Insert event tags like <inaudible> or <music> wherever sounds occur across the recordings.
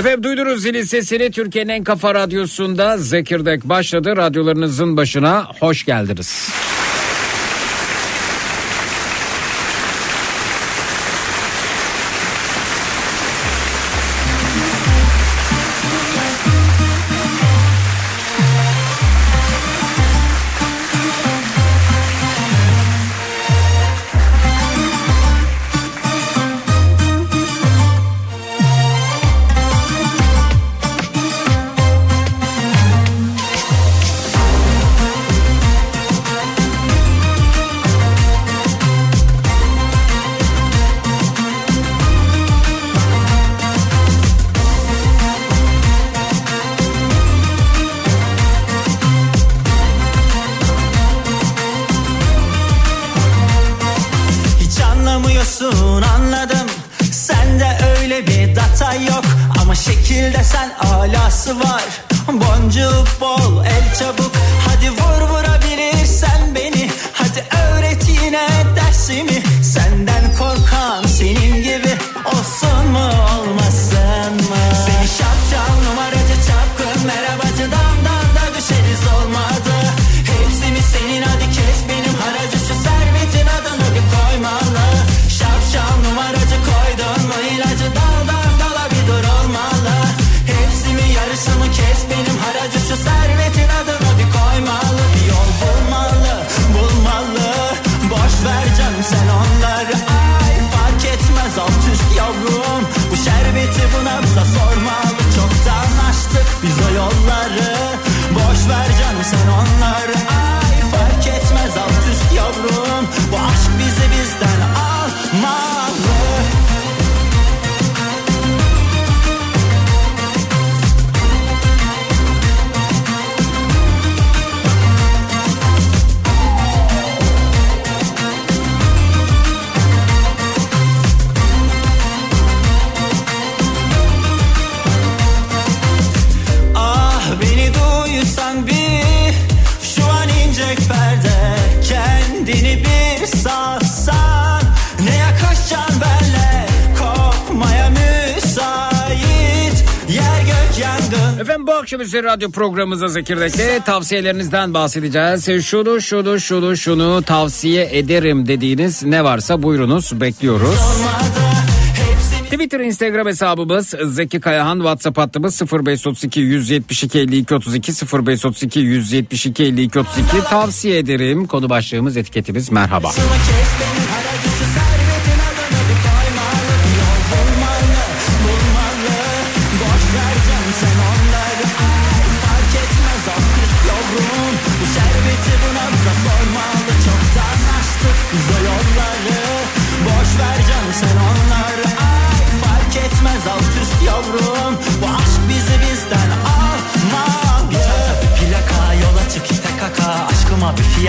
Efendim duydunuz zilin sesini Türkiye'nin en kafa radyosunda Zekirdek başladı. Radyolarınızın başına hoş geldiniz. Efendim bu akşam üzeri radyo programımızda Zekirdek'te tavsiyelerinizden bahsedeceğiz. Şunu şunu şunu şunu tavsiye ederim dediğiniz ne varsa buyurunuz bekliyoruz. Twitter, Instagram hesabımız Zeki Kayahan, WhatsApp hattımız 0532 172 52 32 0532 172 52 32 tavsiye ederim. Konu başlığımız etiketimiz merhaba.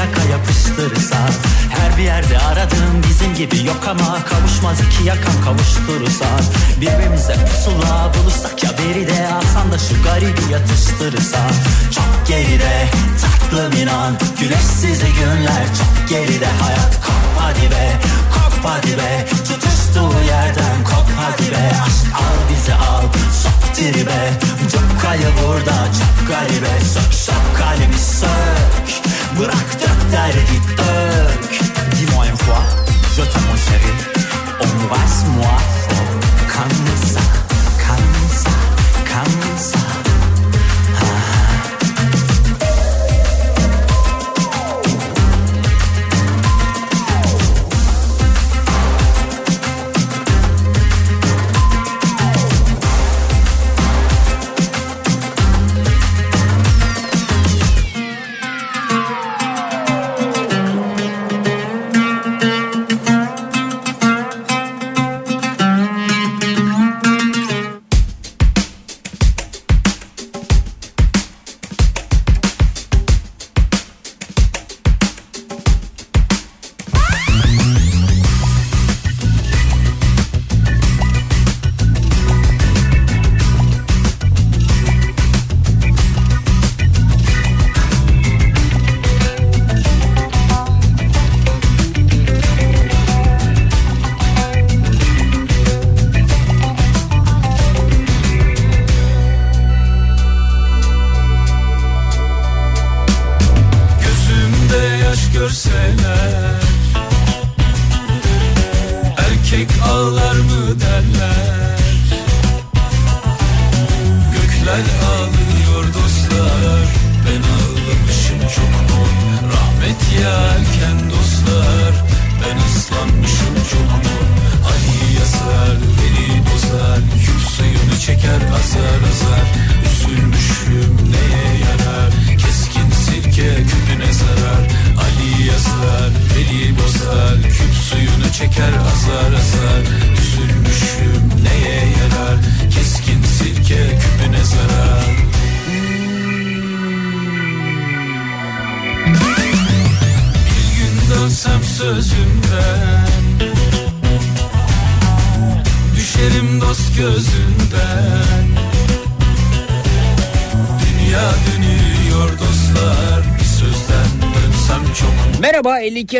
Fiyaka yapıştırırsan Her bir yerde aradığım bizim gibi yok ama Kavuşmaz iki yakan kavuşturursan Birbirimize pusula bulursak ya beri de Alsan da şu garibi yatıştırırsan Çok geride tatlım inan Güneşsiz günler. Çok geride Hayat kop hadi be kop hadi be Tutuştuğu yerden. Kop hadi be Aşk al bizi al. Sok tribe Cukkayı burada çok garibe Sök sök kalemi sök. Bırak dök derdi dök. Dis-moi une fois Je t'aime mon chéri. Embrasse-moi fort. Comme ça Comme ça Comme ça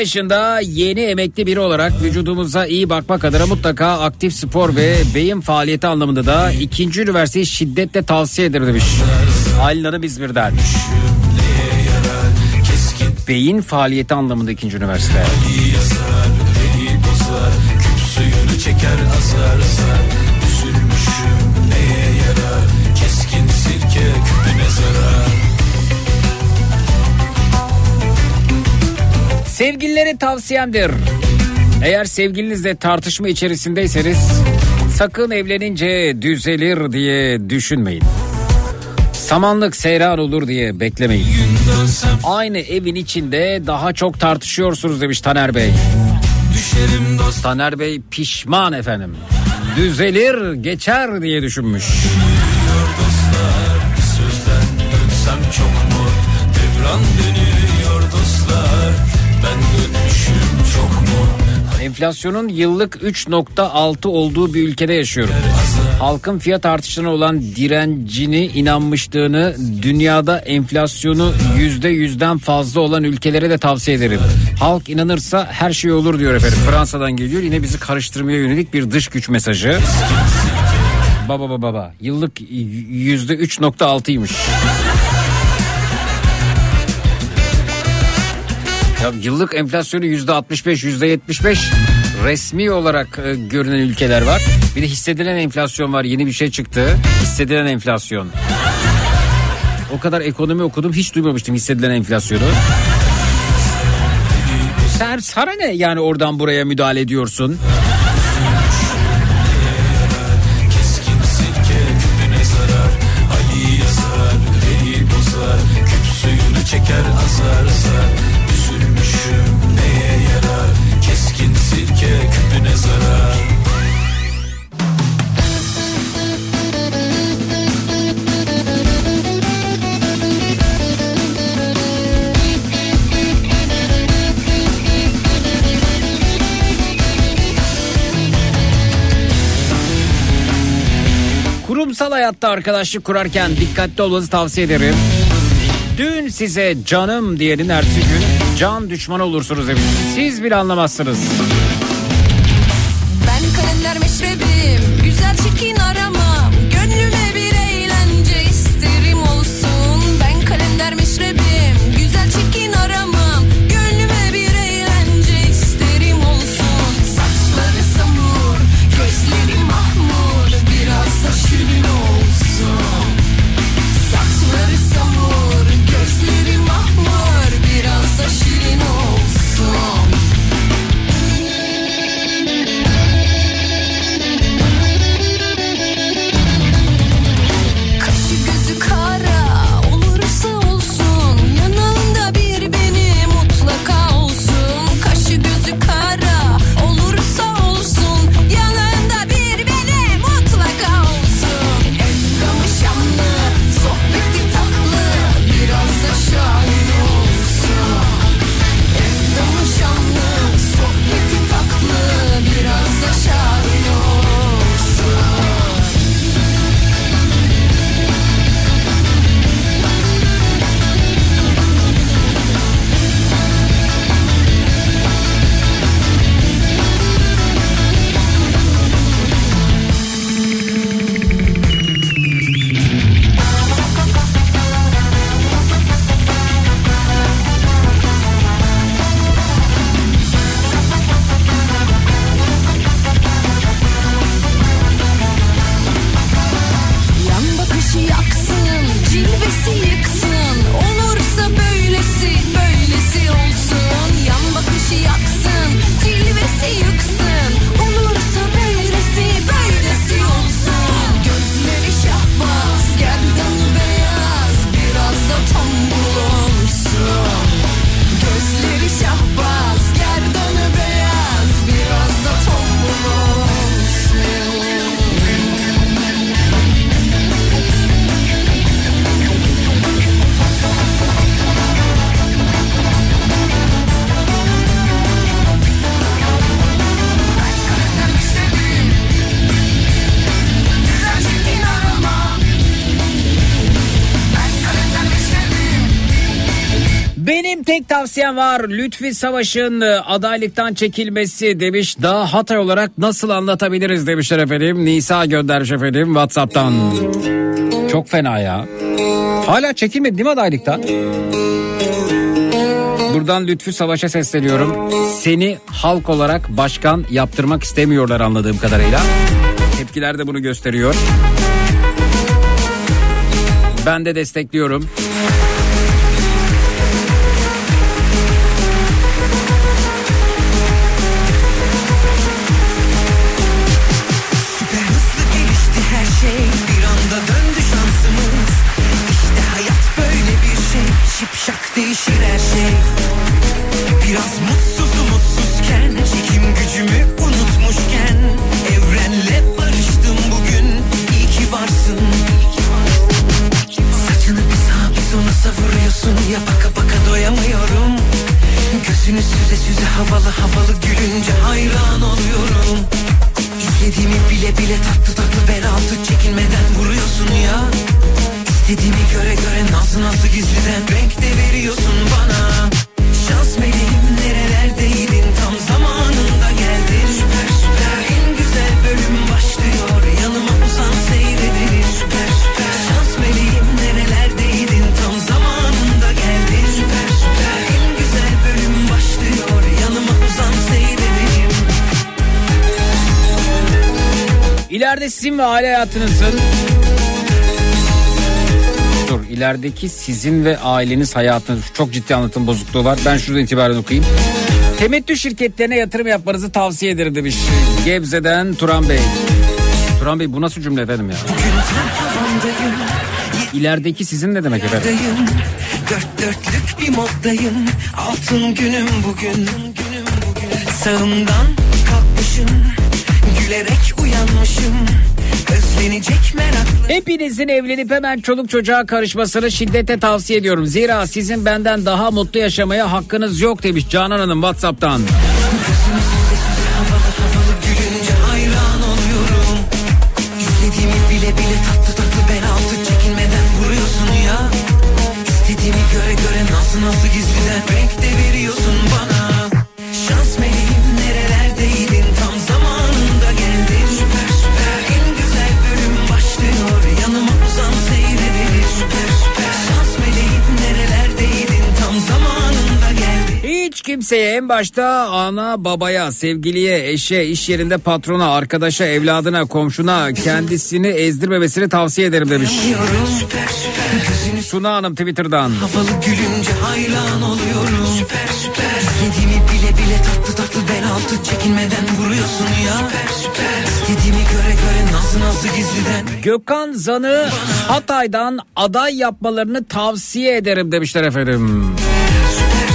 yaşında yeni emekli biri olarak vücudumuza iyi bakmak adına mutlaka aktif spor ve beyin faaliyeti anlamında da ikinci üniversiteyi şiddetle tavsiye ederim demiş. Aylin Hanım İzmir'den. Beyin faaliyeti anlamında ikinci üniversite. yazar bozar çeker azar azar Sevgililere tavsiyemdir. Eğer sevgilinizle tartışma içerisindeyseniz sakın evlenince düzelir diye düşünmeyin. Samanlık seyran olur diye beklemeyin. Aynı evin içinde daha çok tartışıyorsunuz demiş Taner Bey. Taner Bey pişman efendim. Düzelir geçer diye düşünmüş. Dostlar sözden dönsem çok mu Devran dönüyor Enflasyonun yıllık 3.6 olduğu bir ülkede yaşıyorum. Halkın fiyat artışlarına olan direncini inanmışlığını dünyada enflasyonu yüzde yüzden fazla olan ülkelere de tavsiye ederim. Halk inanırsa her şey olur diyor efendim. Fransa'dan geliyor yine bizi karıştırmaya yönelik bir dış güç mesajı. Baba baba baba yıllık yüzde 3.6'ymış. Ya yıllık enflasyonu yüzde 65 yüzde 75 resmi olarak e, görünen ülkeler var. Bir de hissedilen enflasyon var yeni bir şey çıktı. Hissedilen enflasyon. O kadar ekonomi okudum hiç duymamıştım hissedilen enflasyonu. Sen sana ne yani oradan buraya müdahale ediyorsun? Çeker azar azar Kurumsal hayatta arkadaşlık kurarken dikkatli olmanızı tavsiye ederim. Dün size canım diyenin ertesi gün can düşmanı olursunuz demiş. Siz bile anlamazsınız. Benim tek tavsiyem var Lütfi Savaş'ın e, adaylıktan çekilmesi demiş. Daha Hatay olarak nasıl anlatabiliriz demişler efendim. Nisa göndermiş efendim Whatsapp'tan. Çok fena ya. Hala çekilmedi değil mi adaylıktan? Buradan Lütfü Savaş'a sesleniyorum. Seni halk olarak başkan yaptırmak istemiyorlar anladığım kadarıyla. Tepkiler de bunu gösteriyor. Ben de destekliyorum. Havalı havalı gülünce hayran oluyorum. İstediğimi bile bile tatlı tatlı bel altı çekilmeden vuruyorsun ya. İstediğimi göre göre nazlı nazlı gizliden renk de veriyorsun bana. Şans meleğim İleride sizin ve aile hayatınızın Dur ilerideki sizin ve aileniz hayatınız çok ciddi anlatım bozukluğu var. Ben şuradan itibaren okuyayım. Temettü şirketlerine yatırım yapmanızı tavsiye ederim demiş. Gebze'den Turan Bey. Turan Bey bu nasıl cümle efendim ya? İlerideki sizin ne demek efendim? Dört dörtlük bir moddayım Altın günüm bugün. Sağımdan kalkmışım Gülerek meraklı Hepinizin evlenip hemen çoluk çocuğa karışmasını şiddete tavsiye ediyorum. Zira sizin benden daha mutlu yaşamaya hakkınız yok demiş Canan Hanım Whatsapp'tan. Kimseye en başta ana babaya, sevgiliye, eşe, iş yerinde patrona, arkadaşa, evladına, komşuna kendisini ezdirmemesini tavsiye ederim demiş. Süper süper. Suna Hanım Twitter'dan. Havalı gülünce hayran oluyorum. Süper süper. İstediğimi bile bile tatlı tatlı bel altı çekinmeden vuruyorsun ya. Süper süper. İstediğimi göre göre nazlı nazlı gizliden. Gökhan Zan'ı Hatay'dan aday yapmalarını tavsiye ederim demişler efendim. Süper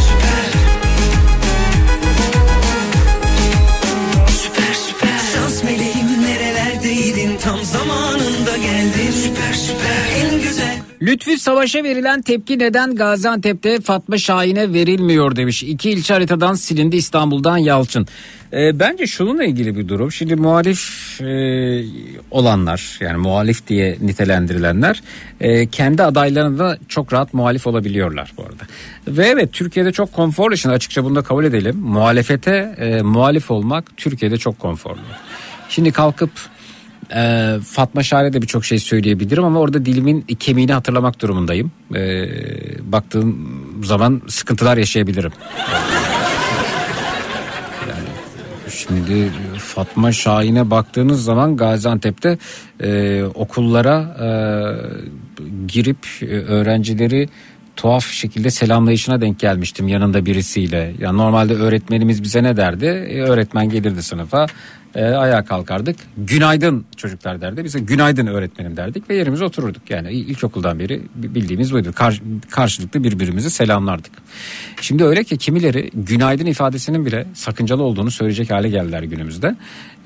geldin Süper süper en güzel Lütfü Savaş'a verilen tepki neden Gaziantep'te Fatma Şahin'e verilmiyor demiş. İki ilçe haritadan silindi İstanbul'dan Yalçın. Ee, bence şununla ilgili bir durum. Şimdi muhalif e, olanlar yani muhalif diye nitelendirilenler e, kendi adaylarına da çok rahat muhalif olabiliyorlar bu arada. Ve evet Türkiye'de çok konforlu için açıkça bunu da kabul edelim. Muhalefete e, muhalif olmak Türkiye'de çok konforlu. Şimdi kalkıp ee, Fatma Şahin'e de birçok şey söyleyebilirim ama orada dilimin kemiğini hatırlamak durumundayım. Ee, baktığım zaman sıkıntılar yaşayabilirim. Şimdi Fatma Şahin'e baktığınız zaman Gaziantep'te e, okullara e, girip e, öğrencileri tuhaf şekilde selamlayışına denk gelmiştim yanında birisiyle. Ya normalde öğretmenimiz bize ne derdi? E, öğretmen gelirdi sınıfa. E, ayağa kalkardık. Günaydın çocuklar derdi. Bize günaydın öğretmenim derdik ve yerimize otururduk. Yani il- ilkokuldan beri bildiğimiz buydu. Kar- karşılıklı birbirimizi selamlardık. Şimdi öyle ki kimileri günaydın ifadesinin bile sakıncalı olduğunu söyleyecek hale geldiler günümüzde.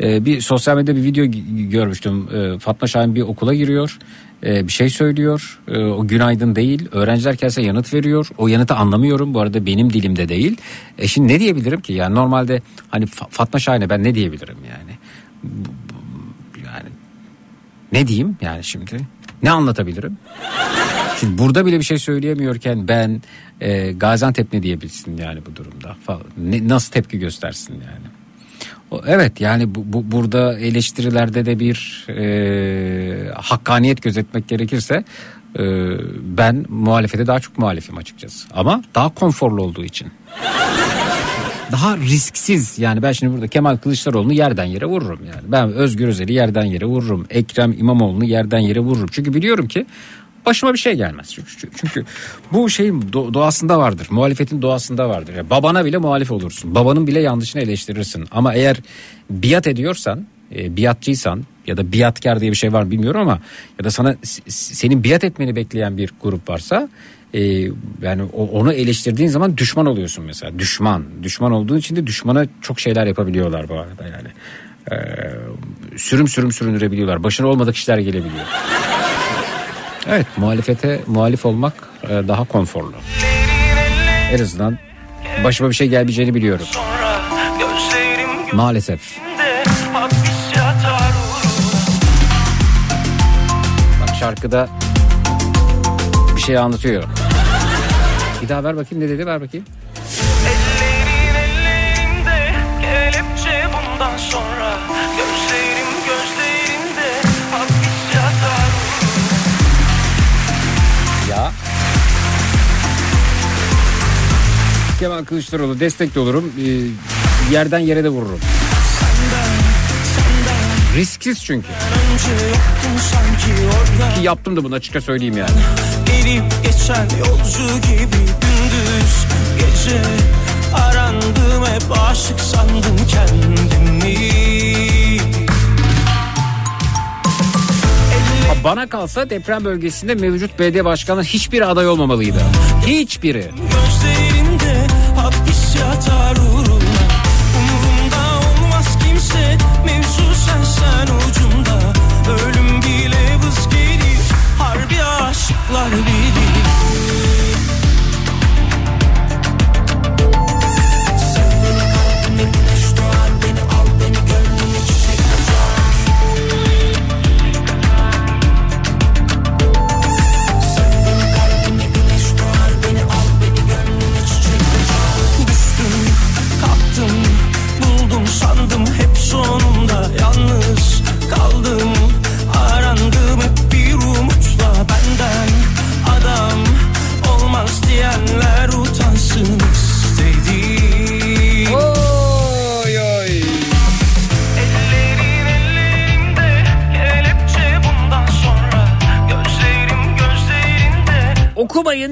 E, bir sosyal medyada bir video görmüştüm. E, Fatma Şahin bir okula giriyor. E, bir şey söylüyor. E, o günaydın değil. Öğrenciler gelse yanıt veriyor. O yanıtı anlamıyorum. Bu arada benim dilimde değil. E şimdi ne diyebilirim ki? Yani normalde hani Fa- Fatma Şahin'e ben ne diyebilirim yani? Yani ne diyeyim yani şimdi? Ne anlatabilirim? Şimdi burada bile bir şey söyleyemiyorken ben e, Gaziantep ne diyebilsin yani bu durumda? Ne, nasıl tepki göstersin yani? Evet yani bu, bu burada eleştirilerde de bir e, hakkaniyet gözetmek gerekirse e, ben muhalefete daha çok muhalifim açıkçası. Ama daha konforlu olduğu için. Daha risksiz yani ben şimdi burada Kemal Kılıçdaroğlu'nu yerden yere vururum yani. Ben Özgür Özel'i yerden yere vururum. Ekrem İmamoğlu'nu yerden yere vururum. Çünkü biliyorum ki başıma bir şey gelmez. Çünkü, çünkü- bu şeyin do- doğasında vardır. Muhalefetin doğasında vardır. Yani babana bile muhalif olursun. Babanın bile yanlışını eleştirirsin. Ama eğer biat ediyorsan, e, biatçıysan ya da biatkar diye bir şey var bilmiyorum ama ya da sana senin biat etmeni bekleyen bir grup varsa e, yani onu eleştirdiğin zaman düşman oluyorsun mesela. Düşman. Düşman olduğu için de düşmana çok şeyler yapabiliyorlar bu arada yani. E, sürüm sürüm süründürebiliyorlar. Başına olmadık işler gelebiliyor. Evet muhalefete muhalif olmak e, daha konforlu. En azından başıma bir şey gelmeyeceğini biliyorum. Maalesef. Bak şarkıda bir şey anlatıyor. Bir daha ver bakayım ne dedi ver bakayım. Kemal Kılıçdaroğlu destekli olurum. Ee, yerden yere de vururum. Risksiz çünkü. Ki yaptım da bunu açıkça söyleyeyim yani. Gelip geçen yolcu gibi gündüz gece Arandım hep aşık sandım kendimi Ha, Bana kalsa deprem bölgesinde mevcut belediye başkanı hiçbir aday olmamalıydı. Hiçbiri. Hapis yatar uğruna. Umurumda olmaz kimse Mevzu sen sen ucunda. Ölüm bile vız gelir Harbi aşıklar bilir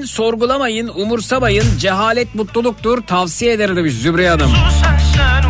sorgulamayın, umursamayın. Cehalet mutluluktur. Tavsiye ederim demiş Zübriye Hanım. sen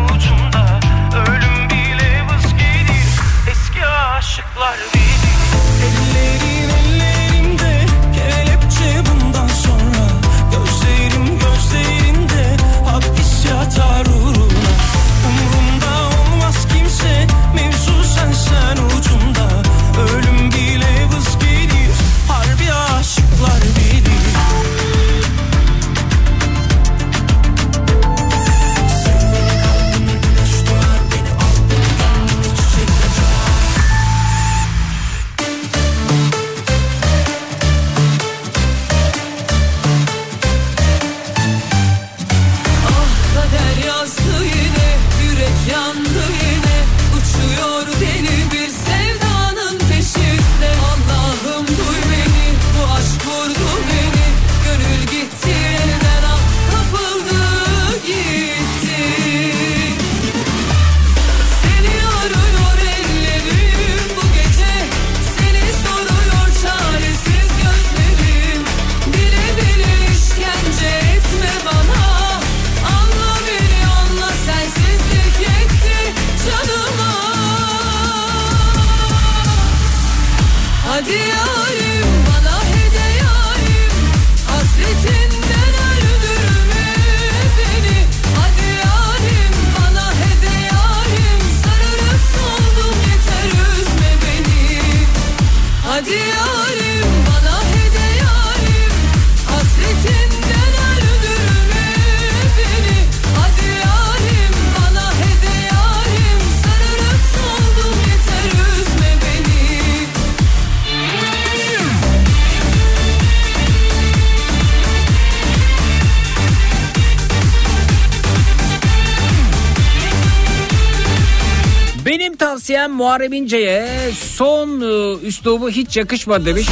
Muharrem İnce'ye son e, üslubu hiç yakışmadı demiş.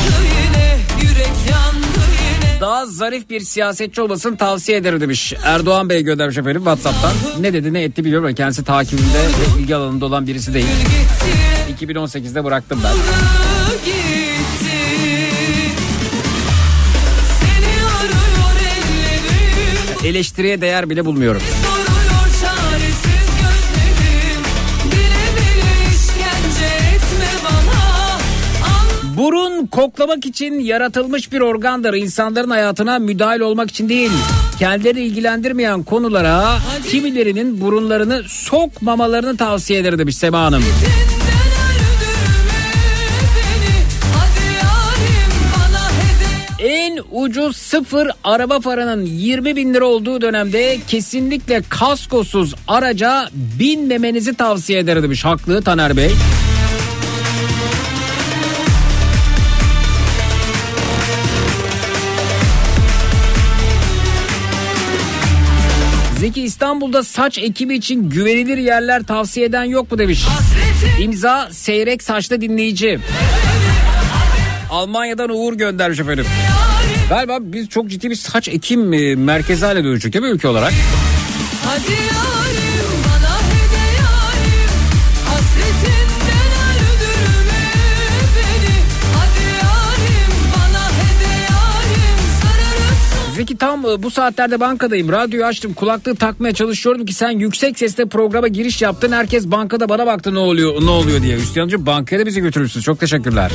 Daha zarif bir siyasetçi olmasını tavsiye ederim demiş. Erdoğan Bey göndermiş efendim Whatsapp'tan. Ne dedi ne etti biliyorum ama kendisi takibinde ve ilgi alanında olan birisi değil. gitti 2018'de bıraktım ben. Eleştiriye değer bile bulmuyorum. Koklamak için yaratılmış bir organdır. İnsanların hayatına müdahil olmak için değil. Kendileri ilgilendirmeyen konulara kimilerinin burunlarını sokmamalarını tavsiye eder demiş Sema Hanım. En ucuz sıfır araba paranın 20 bin lira olduğu dönemde kesinlikle kaskosuz araca binmemenizi tavsiye eder demiş. Haklı Taner Bey. Zeki İstanbul'da saç ekimi için güvenilir yerler tavsiye eden yok mu demiş. İmza seyrek saçlı dinleyici. Almanya'dan Uğur göndermiş efendim. Galiba biz çok ciddi bir saç ekim e, merkezi haline dönüştük değil mi ülke olarak? Hadi yarim Zeki tam e, bu saatlerde bankadayım. Radyoyu açtım kulaklığı takmaya çalışıyorum ki sen yüksek sesle programa giriş yaptın. Herkes bankada bana baktı ne oluyor ne oluyor diye. Üstyancı bankaya da bizi götürürsünüz. Çok teşekkürler.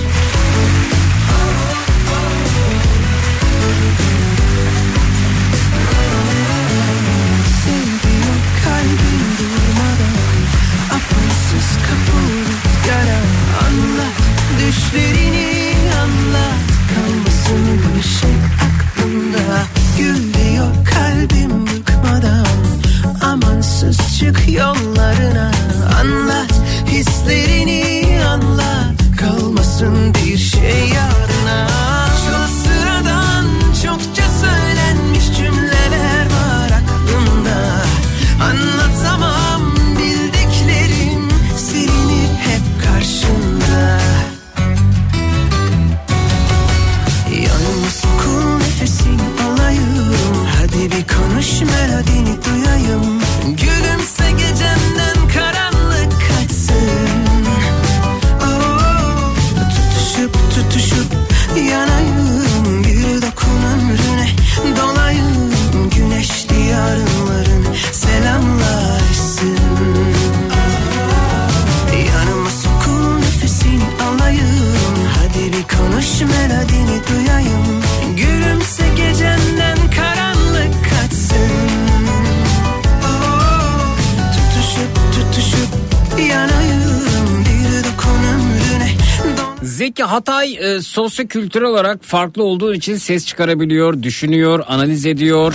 Sosyo-kültürel olarak farklı olduğu için ses çıkarabiliyor, düşünüyor, analiz ediyor.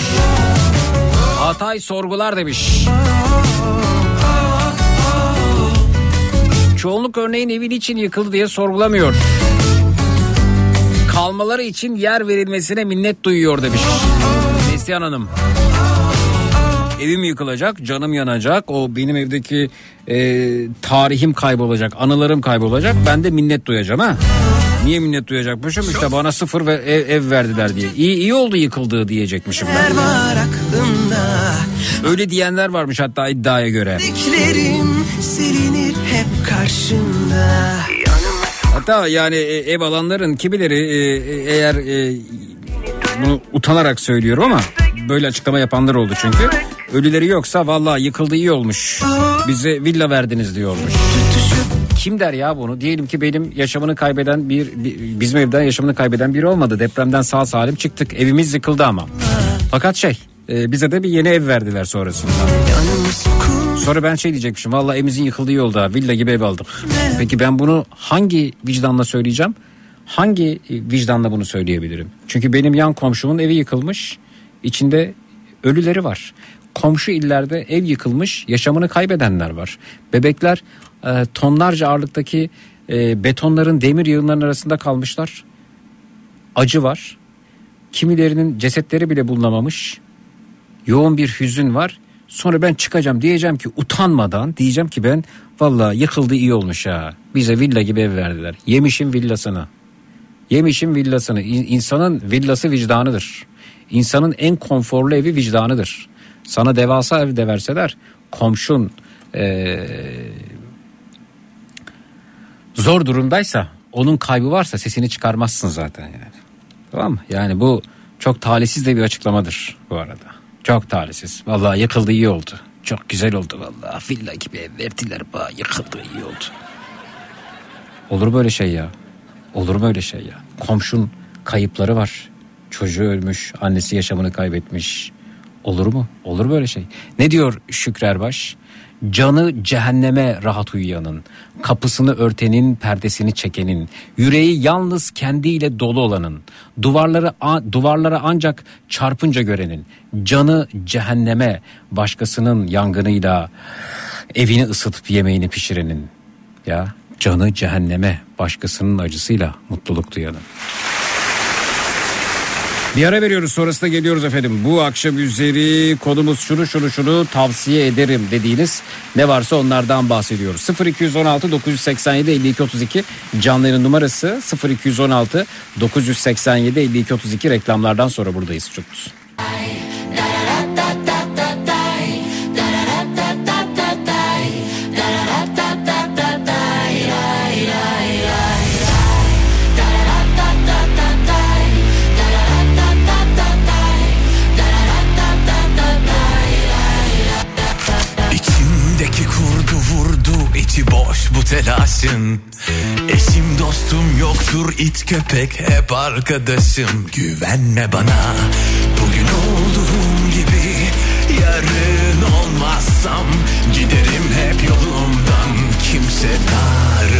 Hatay sorgular demiş. Çoğunluk örneğin evin için yıkıldı diye sorgulamıyor. Kalmaları için yer verilmesine minnet duyuyor demiş. Neslihan Hanım. Evim yıkılacak, canım yanacak. O benim evdeki e, tarihim kaybolacak, anılarım kaybolacak. Ben de minnet duyacağım ha. Niye minnet duyacakmışım? İşte bana sıfır ve ev, ev verdiler diye. İyi, iyi oldu yıkıldığı diyecekmişim ben. Öyle diyenler varmış hatta iddiaya göre. Silinir hep karşımda Hatta yani e, ev alanların kimileri e, e, eğer e, bunu utanarak söylüyorum ama böyle açıklama yapanlar oldu çünkü. Ölüleri yoksa vallahi yıkıldı iyi olmuş. Bize villa verdiniz diyormuş. Kim der ya bunu? Diyelim ki benim yaşamını kaybeden bir, bizim evden yaşamını kaybeden biri olmadı. Depremden sağ salim çıktık. Evimiz yıkıldı ama. Fakat şey e, bize de bir yeni ev verdiler sonrasında. Sonra ben şey diyecekmişim. Valla evimizin yıkıldığı yolda villa gibi ev aldık. Peki ben bunu hangi vicdanla söyleyeceğim? Hangi e, vicdanla bunu söyleyebilirim? Çünkü benim yan komşumun evi yıkılmış. içinde ölüleri var. Komşu illerde ev yıkılmış yaşamını kaybedenler var. Bebekler e, tonlarca ağırlıktaki e, betonların demir yığınlarının arasında kalmışlar. Acı var. Kimilerinin cesetleri bile bulunamamış. Yoğun bir hüzün var. Sonra ben çıkacağım diyeceğim ki utanmadan diyeceğim ki ben Vallahi yıkıldı iyi olmuş ha. Bize villa gibi ev verdiler. Yemişim villasını. Yemişim villasını. İn- İnsanın villası vicdanıdır. İnsanın en konforlu evi vicdanıdır. Sana devasa ev de verseler komşun eee, zor durumdaysa onun kaybı varsa sesini çıkarmazsın zaten yani. Tamam mı? Yani bu çok talihsiz de bir açıklamadır bu arada. Çok talihsiz. Vallahi yıkıldı iyi oldu. Çok güzel oldu vallahi. Villa gibi ev verdiler bana yıkıldı iyi oldu. Olur böyle şey ya. Olur böyle şey ya. Komşun kayıpları var. Çocuğu ölmüş, annesi yaşamını kaybetmiş. Olur mu? Olur böyle şey. Ne diyor Şükrü Erbaş? Canı cehenneme rahat uyuyanın, kapısını örtenin, perdesini çekenin, yüreği yalnız kendiyle dolu olanın, duvarları duvarlara ancak çarpınca görenin, canı cehenneme başkasının yangınıyla evini ısıtıp yemeğini pişirenin. Ya canı cehenneme başkasının acısıyla mutluluk duyanın. Bir ara veriyoruz sonrasında geliyoruz efendim. Bu akşam üzeri konumuz şunu şunu şunu tavsiye ederim dediğiniz ne varsa onlardan bahsediyoruz. 0216 987 52 32 canlı yayın numarası 0216 987 52 32 reklamlardan sonra buradayız çocuklar. İçimdeki telaşın Eşim dostum yoktur it köpek hep arkadaşım. Güvenme bana. Bugün olduğum gibi Yarın olmazsam giderim hep yolumdan. Kimse darılmasın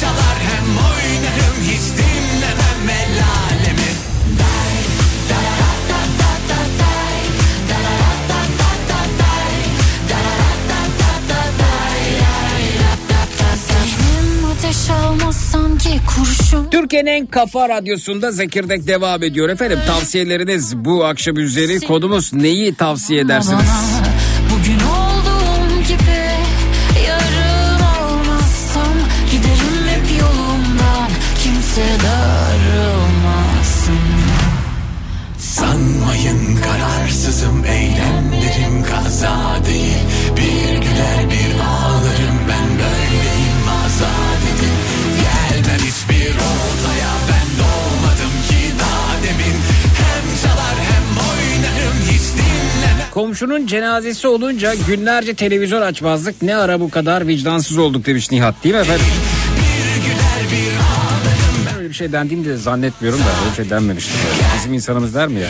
çalar hem oynarım hiç dinlemem el alemi Day, da da da da da day, da da da da da day, da da da da da day, ay, da da da da. Zihnim ateş almaz sanki kurşun Türkiye'nin en kafa radyosunda Zekirdek devam ediyor efendim. Tavsiyeleriniz bu akşam üzeri kodumuz neyi tavsiye edersiniz? Komşunun cenazesi olunca günlerce televizyon açmazdık. Ne ara bu kadar vicdansız olduk demiş Nihat değil mi efendim? Ben bir şey dendiğini de zannetmiyorum da öyle bir şey denmemiştir. Yani. Bizim insanımız der mi ya?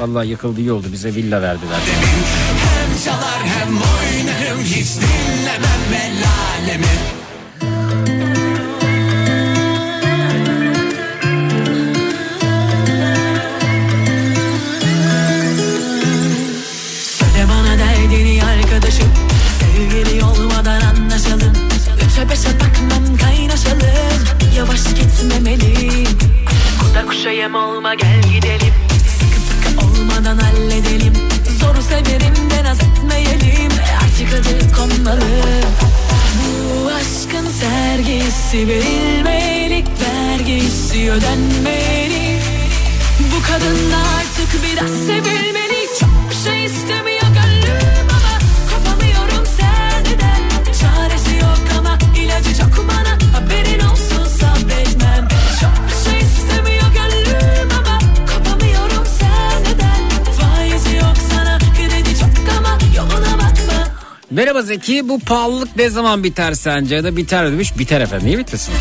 Vallahi yıkıldı iyi oldu bize villa verdiler. Hem çalar hem oynarım hiç dinlemem el alemi Yavaş gitmemeliyim Kuda kuşa yem olma gel gidelim. Sıkı sıkı olmadan halledelim. Zoru severim de naz etmeyelim? Artık adı konmalı. Bu aşkın sergisi verilmeli Vergisi ödenmeli. Bu kadın artık biraz sevilmeli. Çok şey istemiyor Merhaba Zeki bu pahalılık ne zaman biter sence ya da biter demiş. Biter efendim niye bitmesin?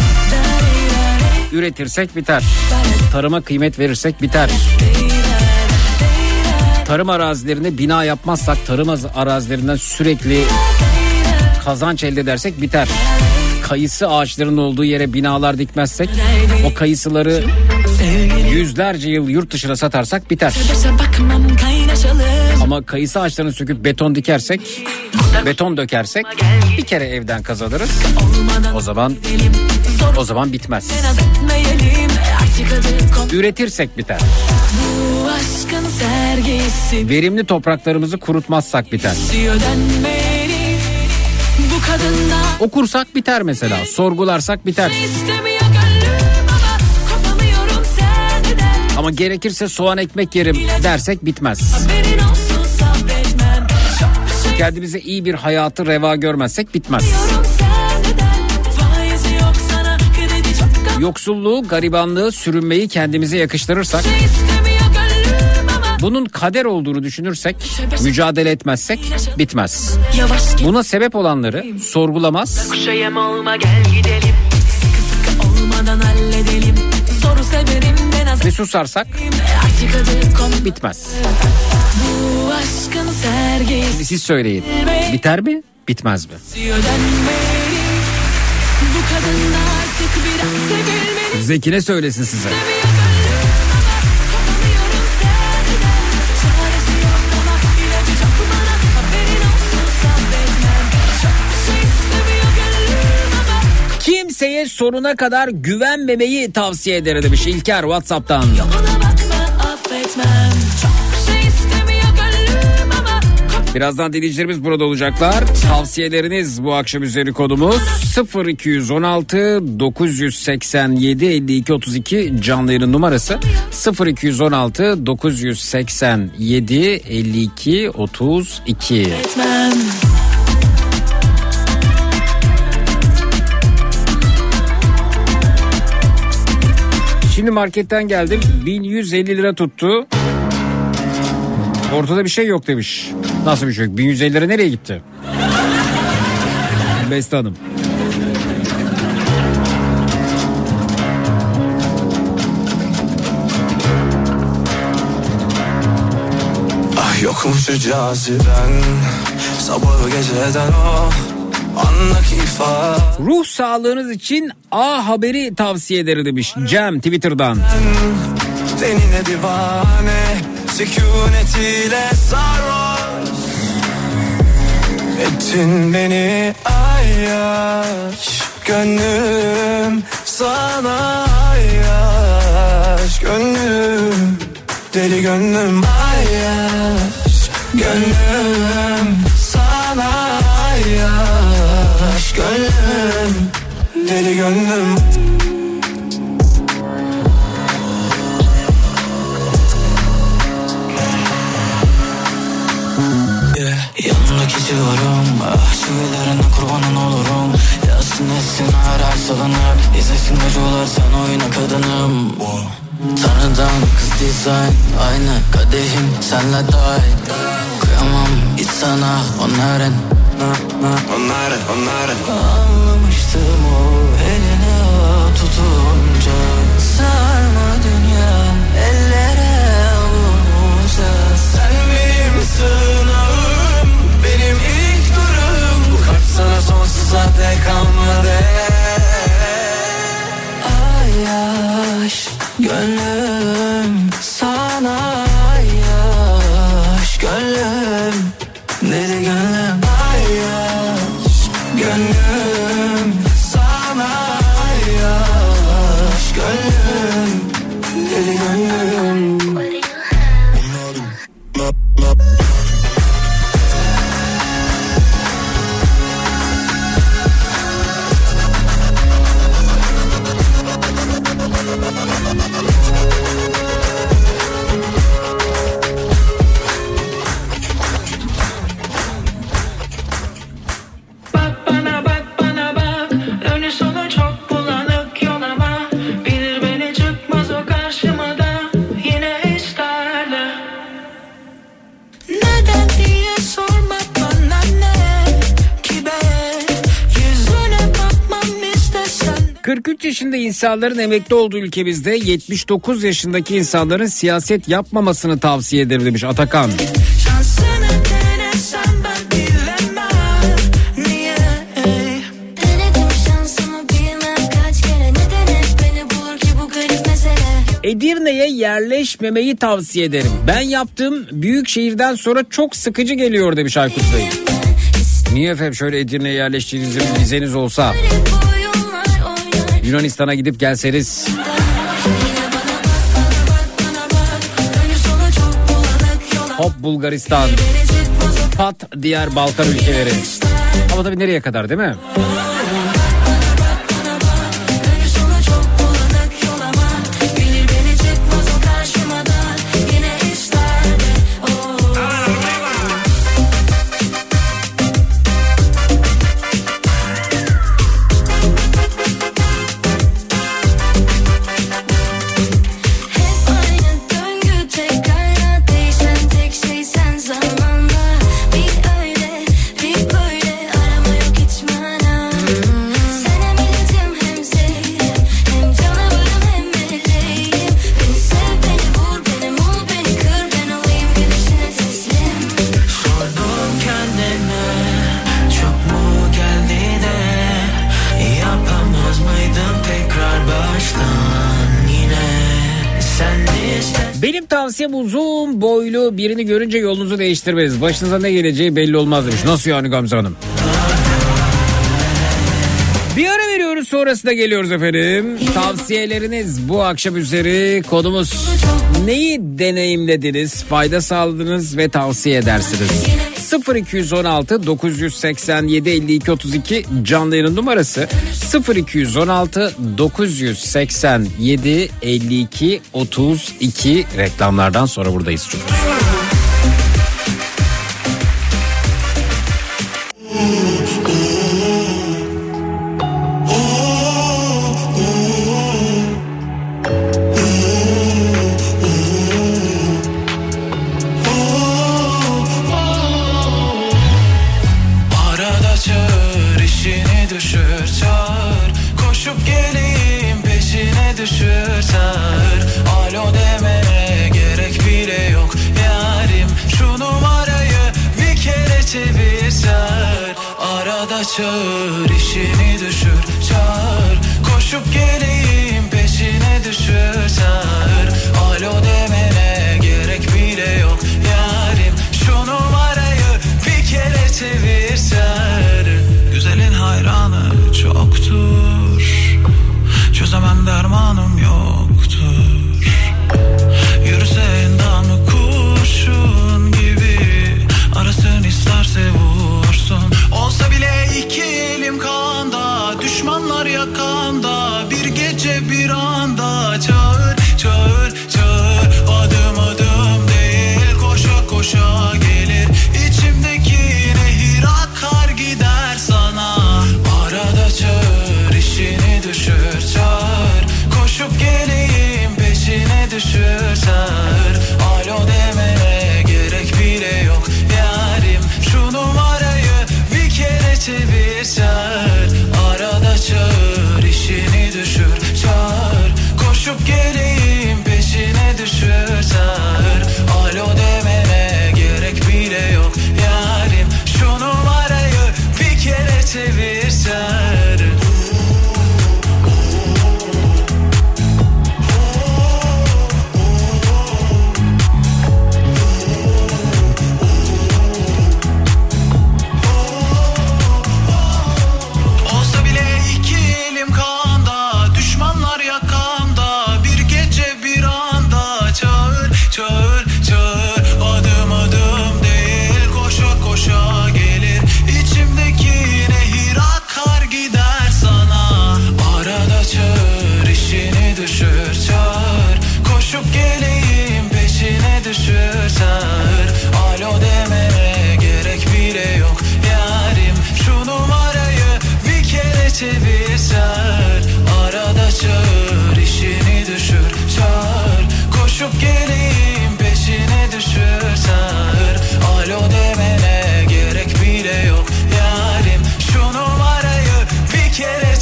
Üretirsek biter. Tarıma kıymet verirsek biter. Tarım arazilerine bina yapmazsak tarım az- arazilerinden sürekli kazanç elde edersek biter. Kayısı ağaçlarının olduğu yere binalar dikmezsek o kayısıları yüzlerce yıl yurt dışına satarsak biter. Ama kayısı ağaçlarını söküp beton dikersek, beton dökersek bir kere evden kazanırız. O zaman o zaman bitmez. Üretirsek biter. Verimli topraklarımızı kurutmazsak biter. Okursak biter mesela. Sorgularsak biter. ama gerekirse soğan ekmek yerim dersek bitmez. Olsun Kendimize iyi bir hayatı reva görmezsek bitmez. Yoksulluğu, garibanlığı, sürünmeyi kendimize yakıştırırsak, bunun kader olduğunu düşünürsek, mücadele etmezsek bitmez. Buna sebep olanları sorgulamaz, ve susarsak bitmez. Sergisi Siz söyleyin. Biter mi? Bitmez mi? Zekine söylesin size. Şey Kimseye sonuna kadar güvenmemeyi tavsiye eder demiş İlker Whatsapp'tan. Yoluna bakma affetmem Birazdan dinleyicilerimiz burada olacaklar. Tavsiyeleriniz bu akşam üzeri kodumuz 0216 987 52 32 canlı yayının numarası 0216 987 52 32. etmem Şimdi marketten geldim 1150 lira tuttu. Ortada bir şey yok demiş. Nasıl bir şey yok? 1150 lira nereye gitti? <laughs> Beste Hanım. Ah yokmuş şu caziben Sabahı geceden o Ruh sağlığınız için A Haber'i tavsiye eder demiş Cem Twitter'dan. Tenine divane Sükunetiyle sarhoş. Ettin beni ayyaş. Gönlüm sana ayyaş. Gönlüm deli gönlüm ayyaş. Gönlüm sana ayyaş. Gönlüm deli gönlüm dizayn Aynı kadehim senle dahil Kıyamam. Hiç sana onların. Onların onların. Anlamıştım o eline tutunca. Sarma dünya ellere avuca Sen benim sığınağım Benim ilk durum. Bu kalp sana sonsuza dek kalmadı. Ay yaş gönlüm İnsanların emekli olduğu ülkemizde 79 yaşındaki insanların siyaset yapmamasını tavsiye ederim demiş Atakan. Edirne'ye yerleşmemeyi tavsiye ederim. Ben yaptığım büyük şehirden sonra çok sıkıcı geliyor demiş Aykut Bey. Niye efendim şöyle Edirne'ye yerleştiğiniz bir vizeniz olsa? Yunanistan'a gidip gelseniz. Hop Bulgaristan. Pat diğer Balkan ülkeleri. Ama tabii nereye kadar değil mi? birini görünce yolunuzu değiştirmeniz. Başınıza ne geleceği belli olmaz demiş. Nasıl yani Gamze Hanım? Bir ara veriyoruz sonrasında geliyoruz efendim. Tavsiyeleriniz bu akşam üzeri konumuz neyi deneyimlediniz, fayda sağladınız ve tavsiye edersiniz? 0216 987 52 32 canlı yayın numarası 0216 987 52 32 reklamlardan sonra buradayız çocuklar. çağır işini düşür çağır. Koşup geleyim peşine düşür çağır. Alo demene gerek bile yok yarim. Şu numarayı bir kere çevir çağır. Güzelin hayranı çoktur. Çözemem dermanım sun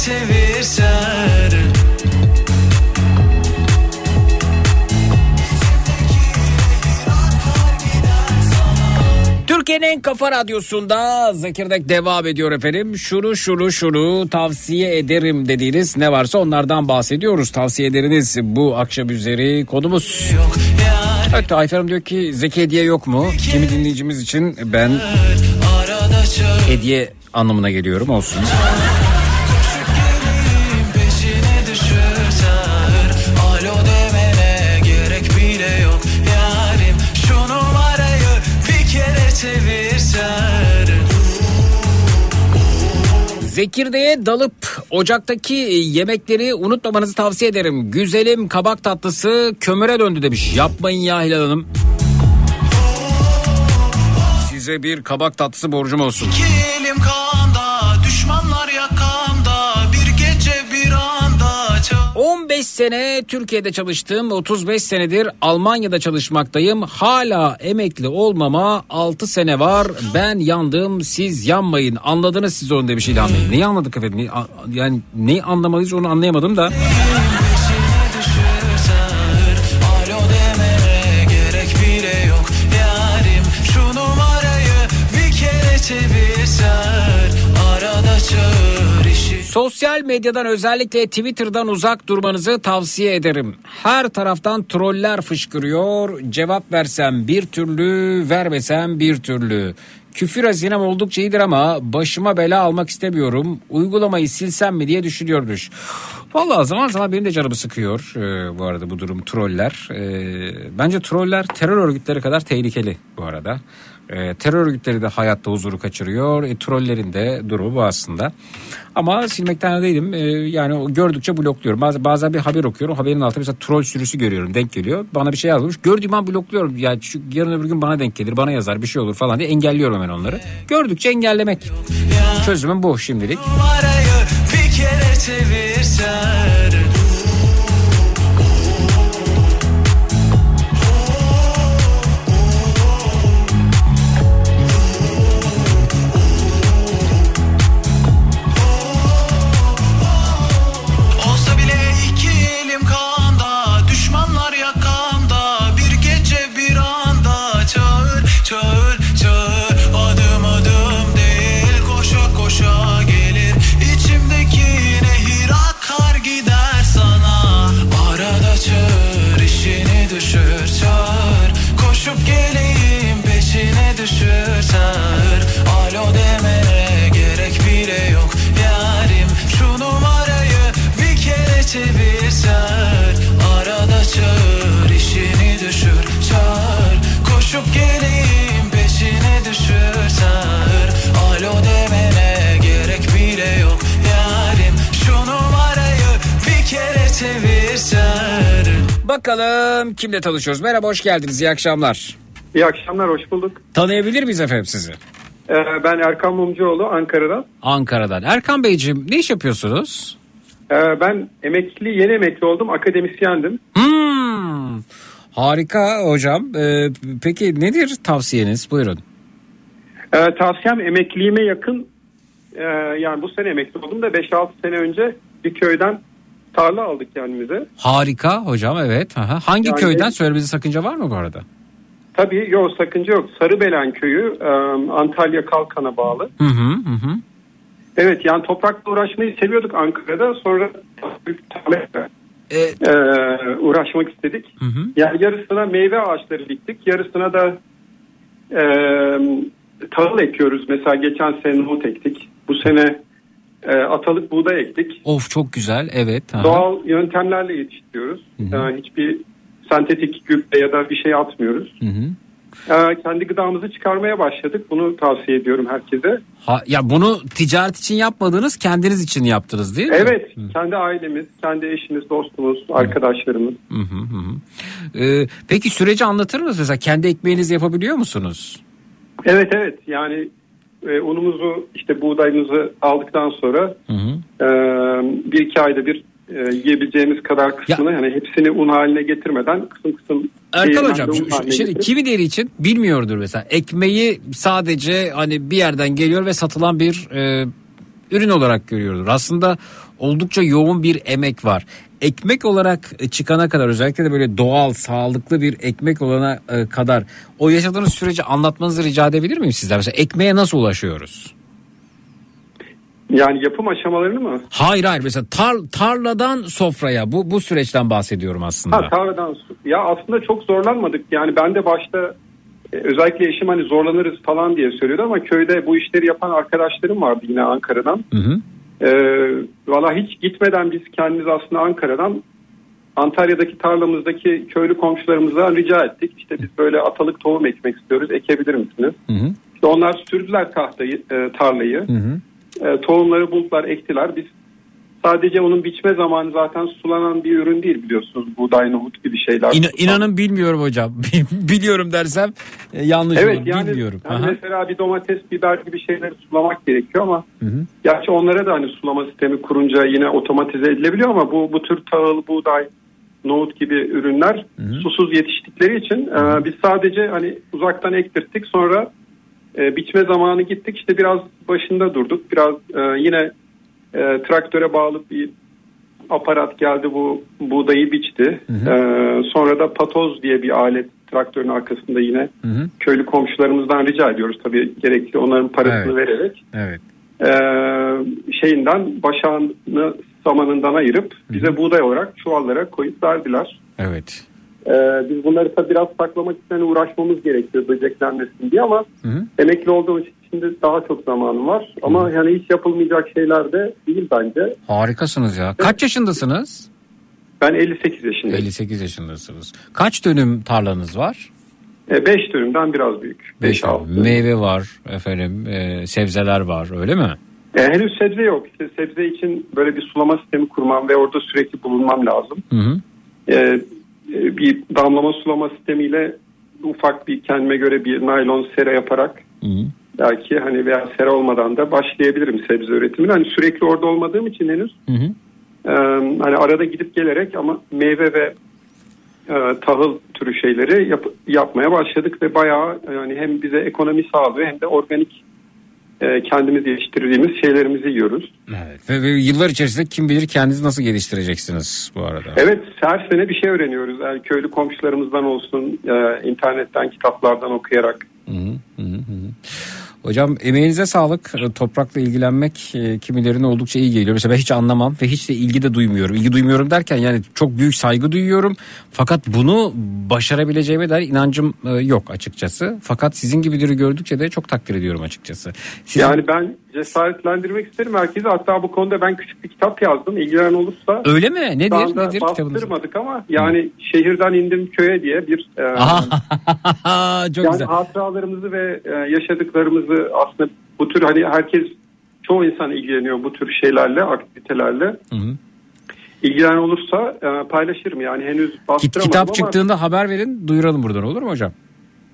çevirsen Türkiye'nin Kafa Radyosu'nda Zekirdek devam ediyor efendim. Şunu şunu şunu tavsiye ederim dediğiniz ne varsa onlardan bahsediyoruz. Tavsiyeleriniz bu akşam üzeri konumuz. Yok, evet Tayfer Hanım diyor ki Zeki hediye yok mu? Kimi dinleyicimiz için ben hediye anlamına geliyorum olsun. Zekirdeğe dalıp ocaktaki yemekleri unutmamanızı tavsiye ederim. Güzelim kabak tatlısı kömüre döndü demiş. Yapmayın ya Hilal Hanım. Size bir kabak tatlısı borcum olsun. İki 35 sene Türkiye'de çalıştım, 35 senedir Almanya'da çalışmaktayım. Hala emekli olmama 6 sene var. Ben yandım, siz yanmayın. Anladınız siz onu demiş İlhan Bey. Neyi anladık efendim? Yani neyi anlamalıyız onu anlayamadım da. Sosyal medyadan özellikle Twitter'dan uzak durmanızı tavsiye ederim. Her taraftan troller fışkırıyor. Cevap versem bir türlü, vermesem bir türlü. Küfür hazinem oldukça iyidir ama başıma bela almak istemiyorum. Uygulamayı silsem mi diye düşünüyormuş. Vallahi zaman zaman benim de canımı sıkıyor ee, bu arada bu durum troller. Ee, bence troller terör örgütleri kadar tehlikeli bu arada. Ee, terör örgütleri de hayatta huzuru kaçırıyor. E, trollerin de durumu bu aslında. Ama silmekten de değilim. Ee, yani gördükçe blokluyorum. Bazen, bazen bir haber okuyorum. Haberin altında mesela troll sürüsü görüyorum. Denk geliyor. Bana bir şey yazmış. Gördüğüm an blokluyorum. Yani şu, yarın öbür gün bana denk gelir. Bana yazar bir şey olur falan diye engelliyorum hemen onları. Gördükçe engellemek. Çözümüm bu şimdilik. bir kere çevirsen kimle tanışıyoruz. Merhaba hoş geldiniz. İyi akşamlar. İyi akşamlar, hoş bulduk. Tanıyabilir miyiz efendim sizi? Ee, ben Erkan Mumcuoğlu, Ankara'dan. Ankara'dan. Erkan Beyciğim ne iş yapıyorsunuz? Ee, ben emekli, yeni emekli oldum, akademisyendim. Hmm, harika hocam. Ee, peki nedir tavsiyeniz? Buyurun. Ee, tavsiyem emekliliğime yakın, e, yani bu sene emekli oldum da 5-6 sene önce bir köyden tarla aldık kendimize. Harika hocam evet. Aha. Hangi Yani- köyden söylemenize sakınca var mı bu arada? Tabii yok sakınca yok. Sarıbelen köyü e, Antalya Kalkan'a bağlı. Hı hı hı. Evet yani toprakla uğraşmayı seviyorduk Ankara'da. Sonra büyük tarlayla, Ee, e, uğraşmak istedik. hı hı. Yani yarısına meyve ağaçları diktik. Yarısına da e, tahıl ekiyoruz. Mesela geçen sene nohut ektik. Bu sene e, atalık buğday ektik. Of çok güzel evet. aha. Doğal yöntemlerle yetiştiriyoruz. Yani hiçbir sentetik gübre ya da bir şey atmıyoruz. Hı hı. E, kendi gıdamızı çıkarmaya başladık. Bunu tavsiye ediyorum herkese. Ha, ya bunu ticaret için yapmadınız kendiniz için yaptınız değil mi? Evet, kendi ailemiz, kendi eşimiz, dostumuz, arkadaşlarımız. Hı hı hı hı. Ee, peki süreci anlatır mısınız? Mesela kendi ekmeğinizi yapabiliyor musunuz? Evet evet yani e, unumuzu işte buğdayımızı aldıktan sonra Hı hı. e, bir iki ayda bir e, yiyebileceğimiz kadar kısmını yani hepsini un haline getirmeden kısım kısım Erkan hocam şimdi getirip- kimileri için bilmiyordur mesela ekmeği sadece hani bir yerden geliyor ve satılan bir e, ürün olarak görüyordur. Aslında oldukça yoğun bir emek var. Ekmek olarak çıkana kadar özellikle de böyle doğal sağlıklı bir ekmek olana e, kadar o yaşadığınız süreci anlatmanızı rica edebilir miyim sizden? Mesela ekmeğe nasıl ulaşıyoruz? Yani yapım aşamalarını mı? Hayır hayır mesela tar- tarladan sofraya bu bu süreçten bahsediyorum aslında. Ha tarladan. Ya aslında çok zorlanmadık. Yani ben de başta e, özellikle eşim hani zorlanırız falan diye söylüyordu ama köyde bu işleri yapan arkadaşlarım vardı yine Ankara'dan. Hı hı. Ee, Valla hiç gitmeden biz kendimiz aslında Ankara'dan Antalya'daki tarlamızdaki köylü komşularımıza rica ettik. İşte biz böyle atalık tohum ekmek istiyoruz. Ekebilir misiniz? Hı hı. İşte onlar sürdüler tahtayı, e, tarlayı. Hı hı. E, tohumları buldular, ektiler. Biz sadece onun biçme zamanı zaten sulanan bir ürün değil biliyorsunuz. Buğday, nohut gibi şeyler. İna- inanın bilmiyorum hocam. <laughs> Biliyorum dersem e, yanlış Evet olur. yani, Bilmiyorum. yani Aha. mesela bir domates, biber gibi şeyleri sulamak gerekiyor ama Hı hı. gerçi onlara da hani sulama sistemi kurunca yine otomatize edilebiliyor ama bu bu tür tahıl, buğday, nohut gibi ürünler susuz yetiştikleri için e, biz sadece hani uzaktan ektirttik sonra e, biçme zamanı gittik işte biraz başında durduk biraz e, yine e, traktöre bağlı bir aparat geldi bu buğdayı biçti E, sonra da patoz diye bir alet traktörün arkasında yine Hı hı. köylü komşularımızdan rica ediyoruz tabii gerekli onların parasını Evet. vererek Evet. e, şeyinden başağını samanından ayırıp bize buğday olarak çuvallara koyup verdiler. Evet. E, biz bunları tabii biraz saklamak için hani uğraşmamız gerekiyor böceklenmesin diye ama Hı hı. emekli olduğum için şimdi daha çok zamanım var. Ama yani hiç yapılmayacak şeyler de değil bence. Harikasınız ya. Kaç yaşındasınız? Ben 58 yaşındayım. 58 yaşındasınız. Kaç dönüm tarlanız var? 5 dönümden biraz büyük. 5 6. Meyve var efendim, e, sebzeler var öyle mi? E, henüz sebze yok. İşte sebze için böyle bir sulama sistemi kurmam ve orada sürekli bulunmam lazım. Hı hı. E, e, bir damlama sulama sistemiyle ufak bir kendime göre bir naylon sera yaparak Hı hı. Belki hani veya sera olmadan da başlayabilirim sebze üretimine. Hani sürekli orada olmadığım için henüz Hı hı. e, hani arada gidip gelerek ama meyve ve e, tahıl türü şeyleri yap- yapmaya başladık ve bayağı yani hem bize ekonomi sağlıyor hem de organik e, kendimiz yetiştirdiğimiz şeylerimizi yiyoruz. Evet. Ve, ve yıllar içerisinde kim bilir kendinizi nasıl geliştireceksiniz bu arada. Evet her sene bir şey öğreniyoruz. Yani köylü komşularımızdan olsun, e, internetten, kitaplardan okuyarak. Hı hı, hı hı. Hocam emeğinize sağlık. E, Toprakla ilgilenmek e, kimilerine oldukça iyi geliyor. Mesela ben hiç anlamam ve hiç de ilgi de duymuyorum. İlgi duymuyorum derken yani çok büyük saygı duyuyorum. Fakat bunu başarabileceğime dair inancım e, yok açıkçası. Fakat sizin gibileri gördükçe de çok takdir ediyorum açıkçası. Sizin- Yani ben cesaretlendirmek isterim herkese. Hatta bu konuda ben küçük bir kitap yazdım. İlgilenen olursa Öyle mi? Nedir? Nedir kitabınız? ama yani şehirden indim köye diye bir e, <laughs> çok yani güzel. hatıralarımızı ve e, yaşadıklarımızı aslında bu tür hani herkes çoğu insan ilgileniyor bu tür şeylerle aktivitelerle. Hı hı. İlgilenen olursa e, paylaşırım yani henüz bastıramadım kitap ama çıktığında haber verin duyuralım buradan olur mu hocam?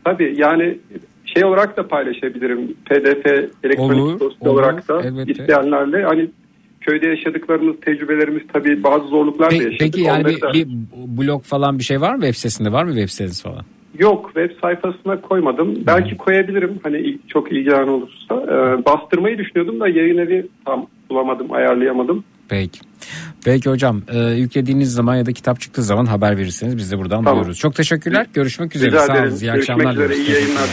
tabii yani şey olarak da paylaşabilirim PDF elektronik Olur, dosya olur, olarak da elbette. isteyenlerle hani köyde yaşadıklarımız tecrübelerimiz tabii bazı zorluklar da yaşadık. peki yani Onları bir, da- bir blog falan bir şey var mı web sitesinde var mı web siteniz falan? Yok web sayfasına koymadım. Belki koyabilirim hani çok ilgilenen olursa. Ee, bastırmayı düşünüyordum da yayın evi tam bulamadım, ayarlayamadım. Peki. Peki hocam e, yüklediğiniz zaman ya da kitap çıktığı zaman haber verirseniz biz de buradan Tamam. duyururuz. Çok teşekkürler. Görüşmek üzere. Rica Sağ olun. İyi Görüşmek akşamlar. üzere. İyi yayınlar.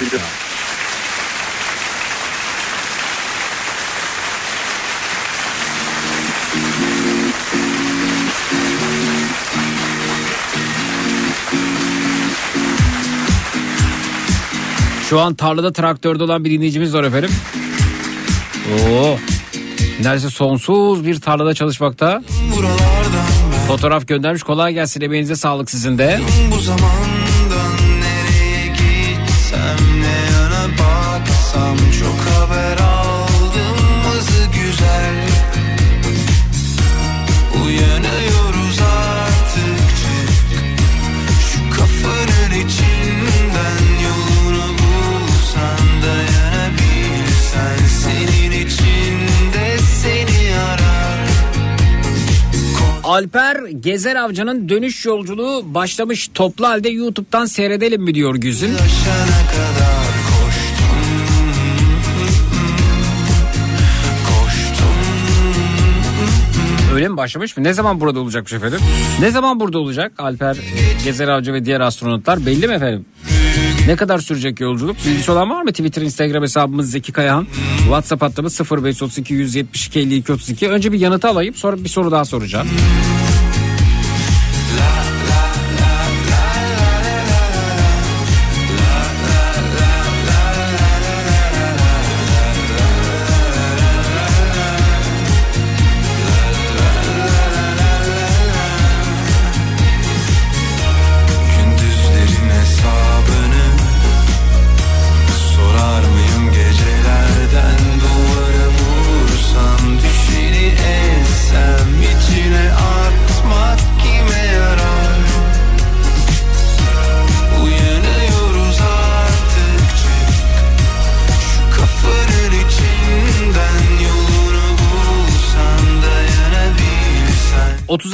Şu an tarlada traktörde olan bir dinleyicimiz var efendim. Oo. Neredeyse sonsuz bir tarlada çalışmakta. Fotoğraf göndermiş. Kolay gelsin. Emeğinize sağlık sizin de. bu zamandan Alper Gezer Avcı'nın dönüş yolculuğu başlamış. Toplu halde YouTube'dan seyredelim mi diyor Koştum Öyle mi başlamış mı? Ne zaman burada olacakmış efendim? Ne zaman burada olacak Alper Gezer Avcı ve diğer astronotlar belli mi efendim? Ne kadar sürecek yolculuk? Bilgisi olan var mı? Twitter, Instagram hesabımız Zeki Kayahan. WhatsApp hattımız 0532 172 52 32. Önce bir yanıtı alayım sonra bir soru daha soracağım.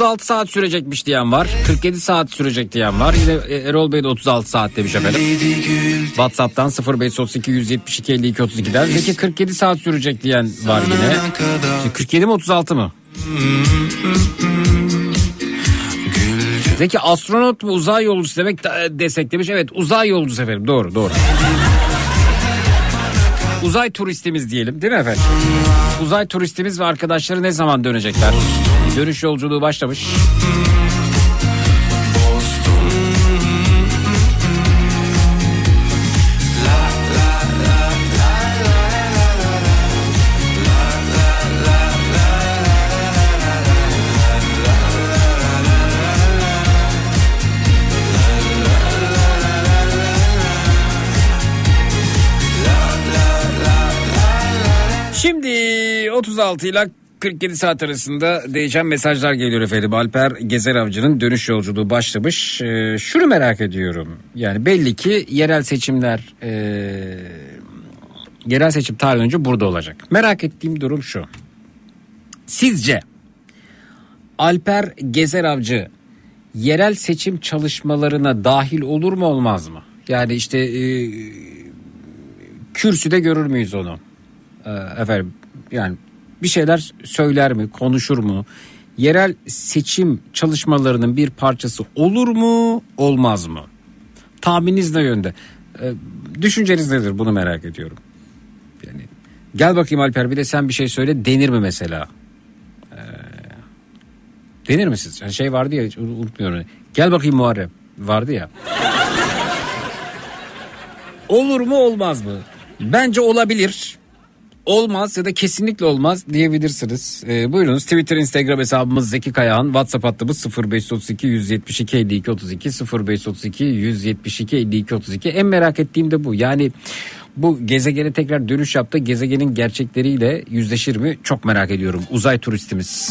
36 saat sürecekmiş diyen var. 47 saat sürecek diyen var. Yine e, Erol Bey de 36 saat demiş efendim. WhatsApp'tan 0532 172 52 32'den. Peki 47 saat sürecek diyen var yine. ne kadar Şimdi 47 mi 36 mı? Zeki astronot mu uzay yolcusu demek de- desek demiş. Evet uzay yolcusu efendim doğru doğru. Uzay turistimiz diyelim değil mi efendim? Uzay turistimiz ve arkadaşları ne zaman dönecekler? Dönüş yolculuğu başlamış. Şimdi 36 ile 47 saat arasında değişen mesajlar geliyor efendim. Alper Gezer Avcı'nın dönüş yolculuğu başlamış. Ee, şunu merak ediyorum. Yani belli ki yerel seçimler e, yerel seçim tarih önce burada olacak. Merak ettiğim durum şu. Sizce Alper Gezer Avcı yerel seçim çalışmalarına dahil olur mu olmaz mı? Yani işte e, kürsüde görür müyüz onu? Ee, efendim yani bir şeyler söyler mi, konuşur mu? Yerel seçim çalışmalarının bir parçası olur mu, olmaz mı? Tahmininiz ne yönde? Ee, düşünceniz nedir? Bunu merak ediyorum. Yani gel bakayım Alper bir de sen bir şey söyle denir mi mesela? Ee, denir mi siz? Yani şey vardı ya unutmuyorum. Gel bakayım Muharrem vardı ya. Olur mu olmaz mı? Bence olabilir. Olmaz ya da kesinlikle olmaz diyebilirsiniz. Ee, buyurunuz Twitter, Instagram hesabımız Zeki Kayağan. WhatsApp hattımız 0532 172 52 32 0532 172 52 32. En merak ettiğim de bu. Yani bu gezegene tekrar dönüş yaptı. Gezegenin gerçekleriyle yüzleşir mi? Çok merak ediyorum. Uzay turistimiz.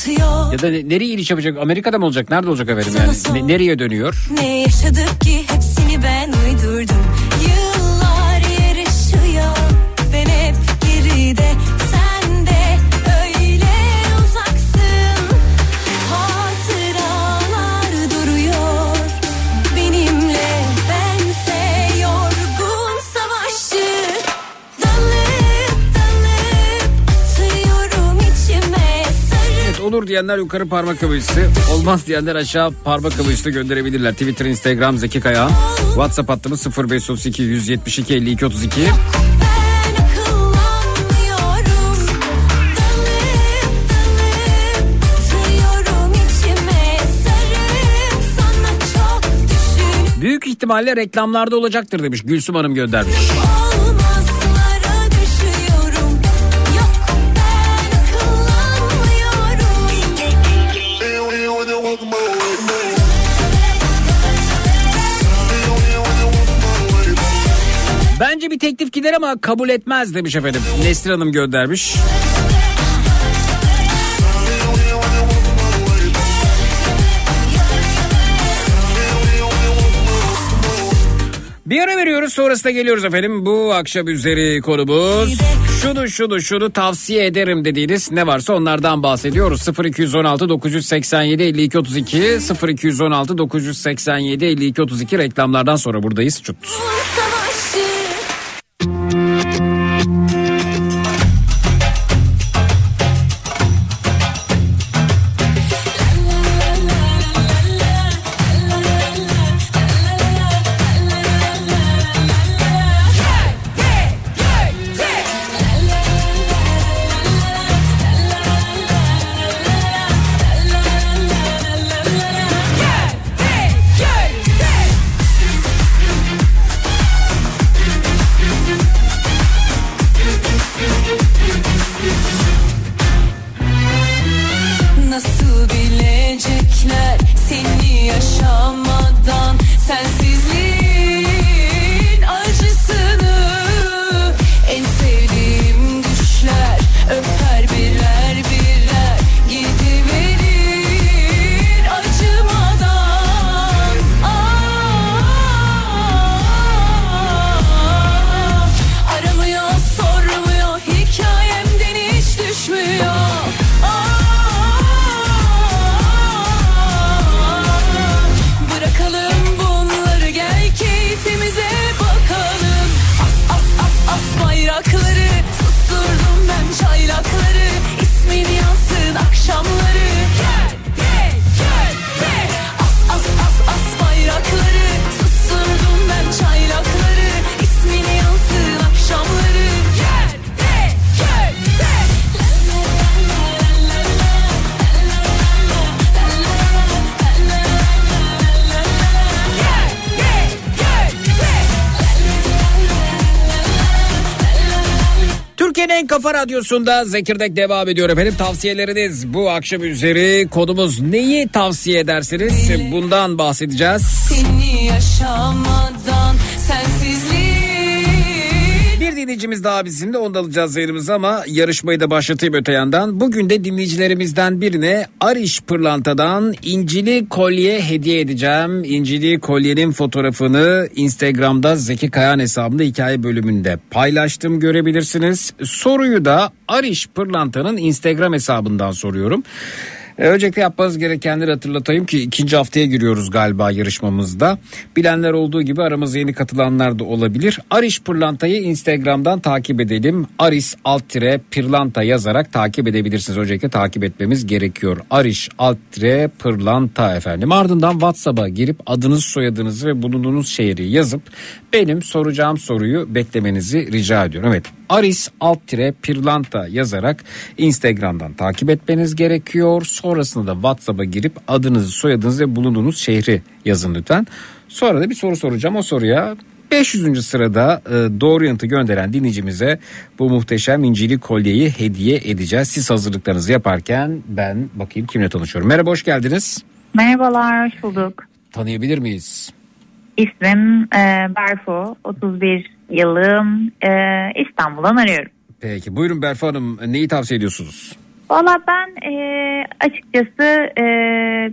Batıyor Ya da ne- nereye iniş yapacak? Amerika'da mı olacak? Nerede olacak efendim yani? Ne- nereye dönüyor? Ne yaşadık ki hepsini ben diyenler yukarı parmak kıvırcısı, olmaz diyenler aşağı parmak kıvırcısı gönderebilirler. Twitter, Instagram Zeki Kayağan. WhatsApp hattımız 0532 172 52 32. Ben akıllanmıyorum Dalıp dalıp atıyorum içime Sarıp sana çok düşün Büyük ihtimalle reklamlarda olacaktır demiş Gülsüm Hanım göndermiş. Bir teklif gider ama kabul etmez demiş efendim. Nesrin Hanım göndermiş. Bir ara veriyoruz sonrasında geliyoruz efendim. Bu akşam üzeri konumuz Şunu şunu şunu tavsiye ederim dediğiniz ne varsa onlardan bahsediyoruz. 0216 987 52 32 0216 987 52 32 reklamlardan sonra buradayız. Çut. Kafa radyosunda Zekirdek devam ediyor efendim. Tavsiyeleriniz bu akşam üzeri konumuz neyi tavsiye edersiniz? Bundan bahsedeceğiz. Seni yaşamadan dinleyicimiz daha bizimle onu da alacağız yayınımıza ama yarışmayı da başlatayım öte yandan. Bugün de dinleyicilerimizden birine Ariş Pırlanta'dan incili kolye hediye edeceğim. İncili kolyenin fotoğrafını Instagram'da Zeki Kayan hesabında hikaye bölümünde paylaştım görebilirsiniz. Soruyu da Ariş Pırlanta'nın Instagram hesabından soruyorum. E, Öncelikle yapmanız gerekenleri hatırlatayım ki ikinci haftaya giriyoruz galiba yarışmamızda. Bilenler olduğu gibi aramıza yeni katılanlar da olabilir. Ariş Pırlanta'yı Instagram'dan takip edelim. Aris alt tire Pırlanta yazarak takip edebilirsiniz. Öncelikle takip etmemiz gerekiyor. Ariş alt tire Pırlanta efendim. Ardından WhatsApp'a girip adınız soyadınızı ve bulunduğunuz şehri yazıp benim soracağım soruyu beklemenizi rica ediyorum. Evet Aris alt tire Pirlanta yazarak Instagram'dan takip etmeniz gerekiyor. Sonrasında da WhatsApp'a girip adınızı, soyadınızı ve bulunduğunuz şehri yazın lütfen. Sonra da bir soru soracağım. O soruya 500. sırada e, doğru yanıtı gönderen dinleyicimize bu muhteşem incili kolyeyi hediye edeceğiz. Siz hazırlıklarınızı yaparken ben bakayım kimle tanışıyorum. Merhaba hoş geldiniz. Merhabalar, hoş bulduk. Tanıyabilir miyiz? İsmim e, Berfu, 31 yılım e, İstanbul'dan arıyorum. Peki buyurun Berfu Hanım neyi tavsiye ediyorsunuz? Valla ben e, açıkçası e,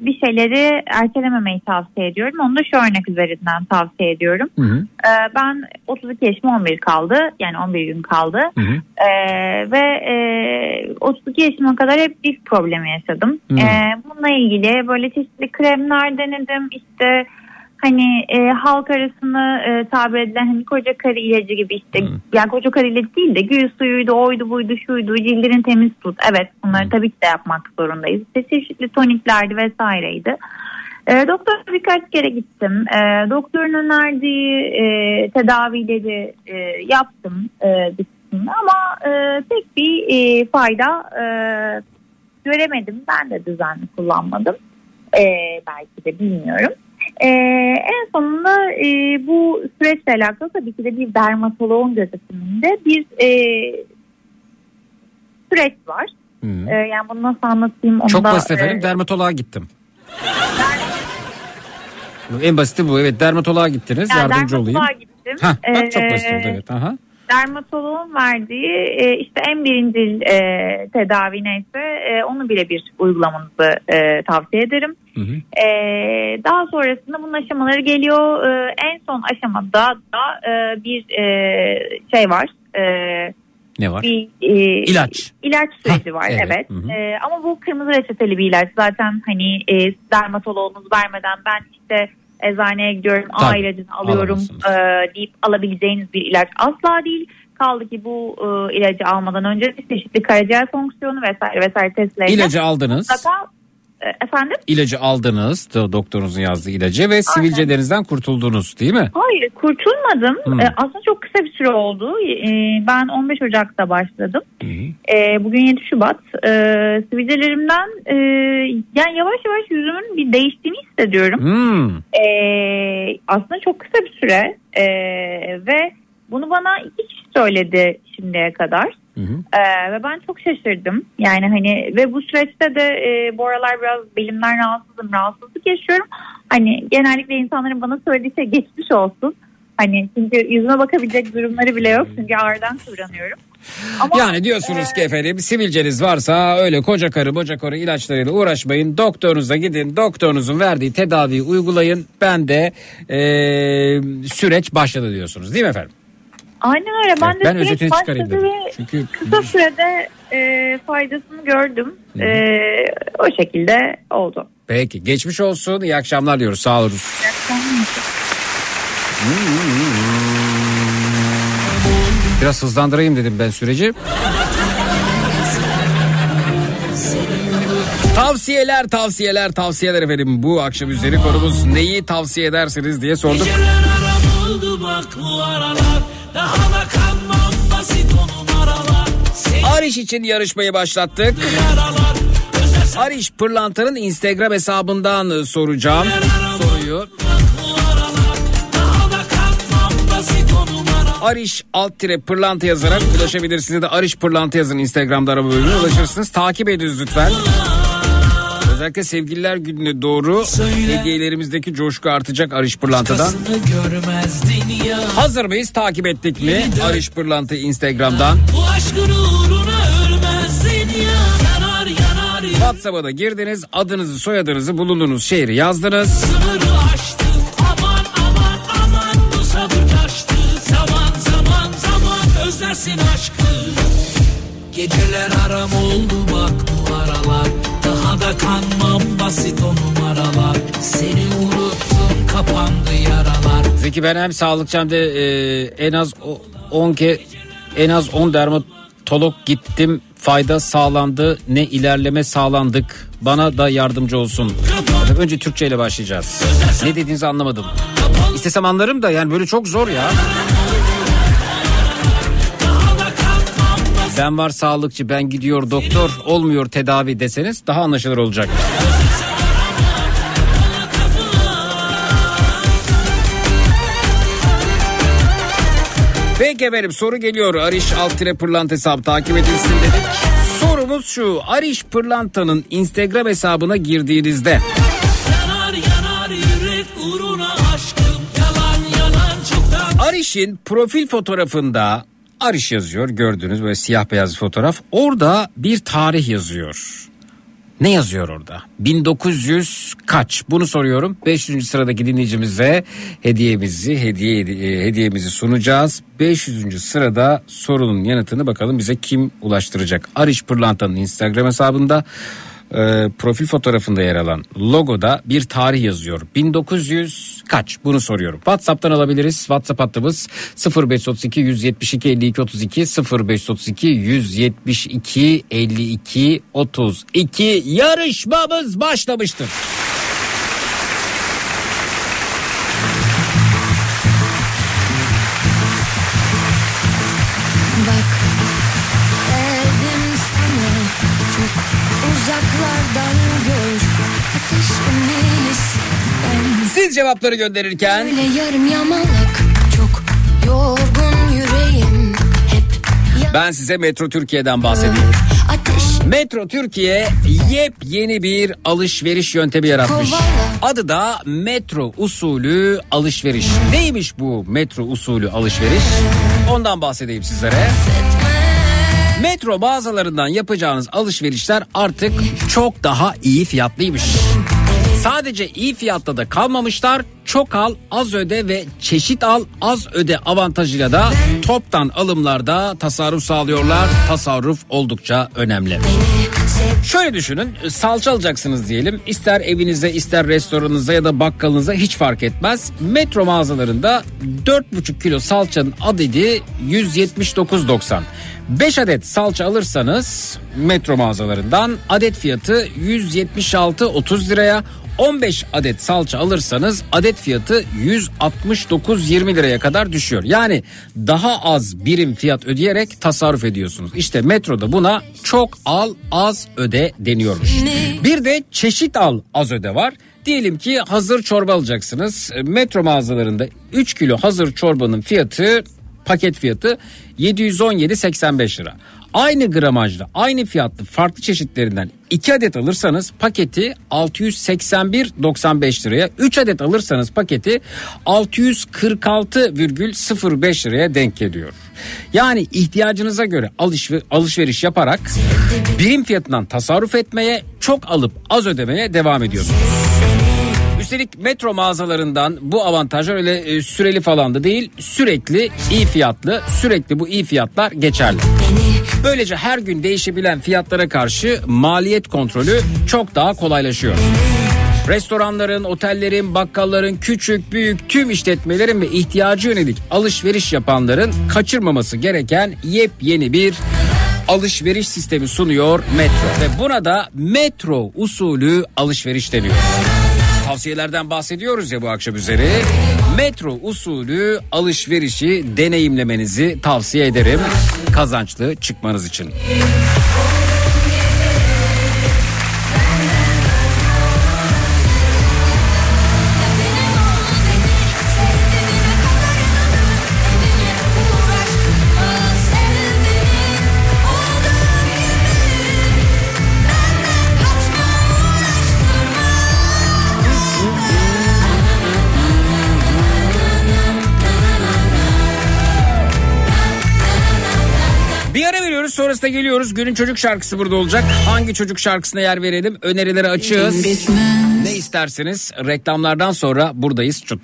bir şeyleri ertelememeyi tavsiye ediyorum. Onu da şu örnek üzerinden tavsiye ediyorum. Hı hı. E, ben 32 yaşıma 11 kaldı. Yani 11 gün kaldı. Hı hı. E, ve e, 32 yaşıma kadar hep disk problemi yaşadım. Hmm. E, bununla ilgili böyle çeşitli kremler denedim. İşte hani e, halk arasında e, tabir edilen hani koca karı ilacı gibi işte Hmm. yani koca karı ilacı değil de gül suyuydu oydu buydu şuydu cildini temiz tut. Evet bunları Hmm. tabii ki de yapmak zorundayız. İşte çeşitli toniklerdi vesaireydi. E, doktora birkaç kere gittim. E, doktorun önerdiği e, tedavileri e, yaptım e, bir kısmını ama e, pek bir e, fayda e, göremedim. Ben de düzenli kullanmadım. E, belki de bilmiyorum. E, en sonunda e, bu süreçle alakalı tabii ki de bir dermatoloğun gözetiminde bir e, süreç var. Hı. E, yani bunu nasıl anlatayım onu Çok da, basit efendim e, dermatoloğa gittim. En basiti bu evet dermatoloğa gittiniz yani yardımcı olayım. dermatoloğa gittim. Hah, bak çok E, basit oldu evet. Aha. Dermatoloğun verdiği e, işte en birinci e, tedavi neyse e, onu birebir uygulamanızı e, tavsiye ederim. Hı hı. E, daha sonrasında bunun aşamaları geliyor. E, en son aşamada da e, bir e, şey var. E, Ne var? bir e, İlaç. ilaç süreci Hah, var evet. evet. Hı hı. E, ama bu kırmızı reçeteli bir ilaç zaten hani e, dermatoloğunuz vermeden ben işte eczaneye gidiyorum A Tabii, ilacını alıyorum e, deyip alabileceğiniz bir ilaç asla değil. Kaldı ki bu e, ilacı almadan önce çeşitli karaciğer fonksiyonu vesaire vesaire testleriyle İlacı aldınız. mutlaka e, efendim İlacı aldınız. do- Doktorunuzun yazdığı ilacı ve sivilcelerinizden kurtuldunuz değil mi? Hayır kurtulmadım. Hmm. Ee, aslında çok kısa bir süre oldu. Ee, ben 15 Ocak'ta başladım. Ee, bugün 7 Şubat. Sivilcelerimden e, yani yavaş yavaş yüzümün bir değiştiğini hissediyorum. Hmm. Ee, aslında çok kısa bir süre Ee, ve bunu bana iki kişi söyledi şimdiye kadar. Hı hı. Ee, ve ben çok şaşırdım. Yani hani ve bu süreçte de e, bu aralar biraz belimden rahatsızım, rahatsızlık yaşıyorum. Hani genellikle insanların bana söylediği şey geçmiş olsun. Hani çünkü yüzüme bakabilecek durumları bile yok çünkü ağrıdan kıvranıyorum. Ama Yani diyorsunuz ki efendim sivilceniz varsa öyle koca karı boca karı ilaçlarıyla uğraşmayın. Doktorunuza gidin. Doktorunuzun verdiği tedaviyi uygulayın. Ben de eee, süreç başladı diyorsunuz değil mi efendim? aynen öyle. Ben Evet, de ben süreç özetini çıkarayım dedim. Çünkü kısa sürede e, faydasını gördüm. E, o şekilde oldu. peki geçmiş olsun. İyi akşamlar diyoruz. Sağ olun. Biraz hızlandırayım dedim ben süreci. Tavsiyeler tavsiyeler tavsiyeler efendim bu akşam üzeri konumuz neyi tavsiye edersiniz diye sorduk. Ariş için yarışmayı başlattık. Ariş Pırlanta'nın Instagram hesabından soracağım soruyu. Ariş alt tire pırlanta yazarak ulaşabilirsiniz. de Ariş pırlanta yazın Instagram'da arama bölümüne ulaşırsınız. Takip ediniz lütfen. Özellikle sevgililer gününe doğru hediyelerimizdeki coşku artacak Ariş Pırlanta'dan. Hazır mıyız? Takip ettik mi? Ariş Pırlanta Instagram'dan. Bu aşkın uğruna ölmezdin ya Yanar yanar ya WhatsApp'a da girdiniz. Adınızı, soyadınızı, bulunduğunuz şehri yazdınız. Sınırı aştı zaman Özlersin aşkı Geceler aram oldu bak bu aralar Daha da kanmam basit o numaralar Seni unuttum kapandı yaralar Zeki ben hem sağlıkçı hem de e, en az 10 ke en az 10 dermatolog gittim. Fayda sağlandı. Ne ilerleme sağlandık. Bana da yardımcı olsun. Önce Türkçe ile başlayacağız. Ne dediğinizi anlamadım. İstesem anlarım da yani böyle çok zor ya. Ben var sağlıkçı ben gidiyor doktor olmuyor tedavi deseniz daha anlaşılır olacak. Peki efendim soru geliyor. Ariş alt tire pırlanta hesabı takip edilsin dedik. Sorumuz şu. Ariş Pırlanta'nın Instagram hesabına girdiğinizde Yanar yanar uğruna aşkım Yalan yalan Ariş'in profil fotoğrafında Ariş yazıyor gördüğünüz böyle siyah beyaz bir fotoğraf. Orada bir tarih yazıyor. Ne yazıyor orada? 1900 kaç? Bunu soruyorum. 500. sıradaki dinleyicimize hediyemizi hediye e, hediyemizi sunacağız. 500. sırada sorunun yanıtını bakalım bize kim ulaştıracak? Ariş Pırlanta'nın Instagram hesabında e, profil fotoğrafında yer alan logoda bir tarih yazıyor. 1900 kaç? Bunu soruyorum. WhatsApp'tan alabiliriz. WhatsApp hattımız 0532 172 52 32 0532 172 52 32 yarışmamız başlamıştır. Siz cevapları gönderirken Öyle yarım yamalak çok yorgun yüreğim ben size Metro Türkiye'den bahsedeyim. ateş Metro Türkiye yepyeni bir alışveriş yöntemi yaratmış. Adı da metro usulü alışveriş. Neymiş bu metro usulü alışveriş? Ondan bahsedeyim sizlere. Metro mağazalarından yapacağınız alışverişler artık çok daha iyi fiyatlıymış. Sadece iyi fiyatta da kalmamışlar. Çok al, az öde ve çeşit al, az öde avantajıyla da toptan alımlarda tasarruf sağlıyorlar. Tasarruf oldukça önemli. Şöyle düşünün salça alacaksınız diyelim ister evinize ister restoranınıza ya da bakkalınıza hiç fark etmez. Metro mağazalarında 4,5 kilo salçanın adedi 179.90. 5 adet salça alırsanız metro mağazalarından adet fiyatı 176.30 liraya 15 adet salça alırsanız adet fiyatı 169.20 liraya kadar düşüyor. Yani daha az birim fiyat ödeyerek tasarruf ediyorsunuz. İşte metroda buna çok al az öde deniyormuş. Bir de çeşit al az öde var. Diyelim ki hazır çorba alacaksınız. Metro mağazalarında 3 kilo hazır çorbanın fiyatı paket fiyatı 717.85 lira. Aynı gramajda aynı fiyatlı farklı çeşitlerinden 2 adet alırsanız paketi 681.95 liraya 3 adet alırsanız paketi 646,05 liraya denk geliyor. Yani ihtiyacınıza göre alışver- alışveriş yaparak birim fiyatından tasarruf etmeye çok alıp az ödemeye devam ediyorsunuz. Üstelik metro mağazalarından bu avantajlar öyle e, süreli falan da değil sürekli iyi fiyatlı sürekli bu iyi fiyatlar geçerli. Böylece her gün değişebilen fiyatlara karşı maliyet kontrolü çok daha kolaylaşıyor. Restoranların, otellerin, bakkalların, küçük, büyük tüm işletmelerin ve ihtiyacı yönelik alışveriş yapanların kaçırmaması gereken yepyeni bir alışveriş sistemi sunuyor Metro. Ve buna da Metro usulü alışveriş deniyor. Tavsiyelerden bahsediyoruz ya bu akşam üzeri. Metro usulü alışverişi deneyimlemenizi tavsiye ederim. Kazançlı çıkmanız için. Sonrasında geliyoruz. Günün çocuk şarkısı burada olacak. Hangi çocuk şarkısına yer verelim? Önerileri açığız. Ne isterseniz reklamlardan sonra buradayız. Çut.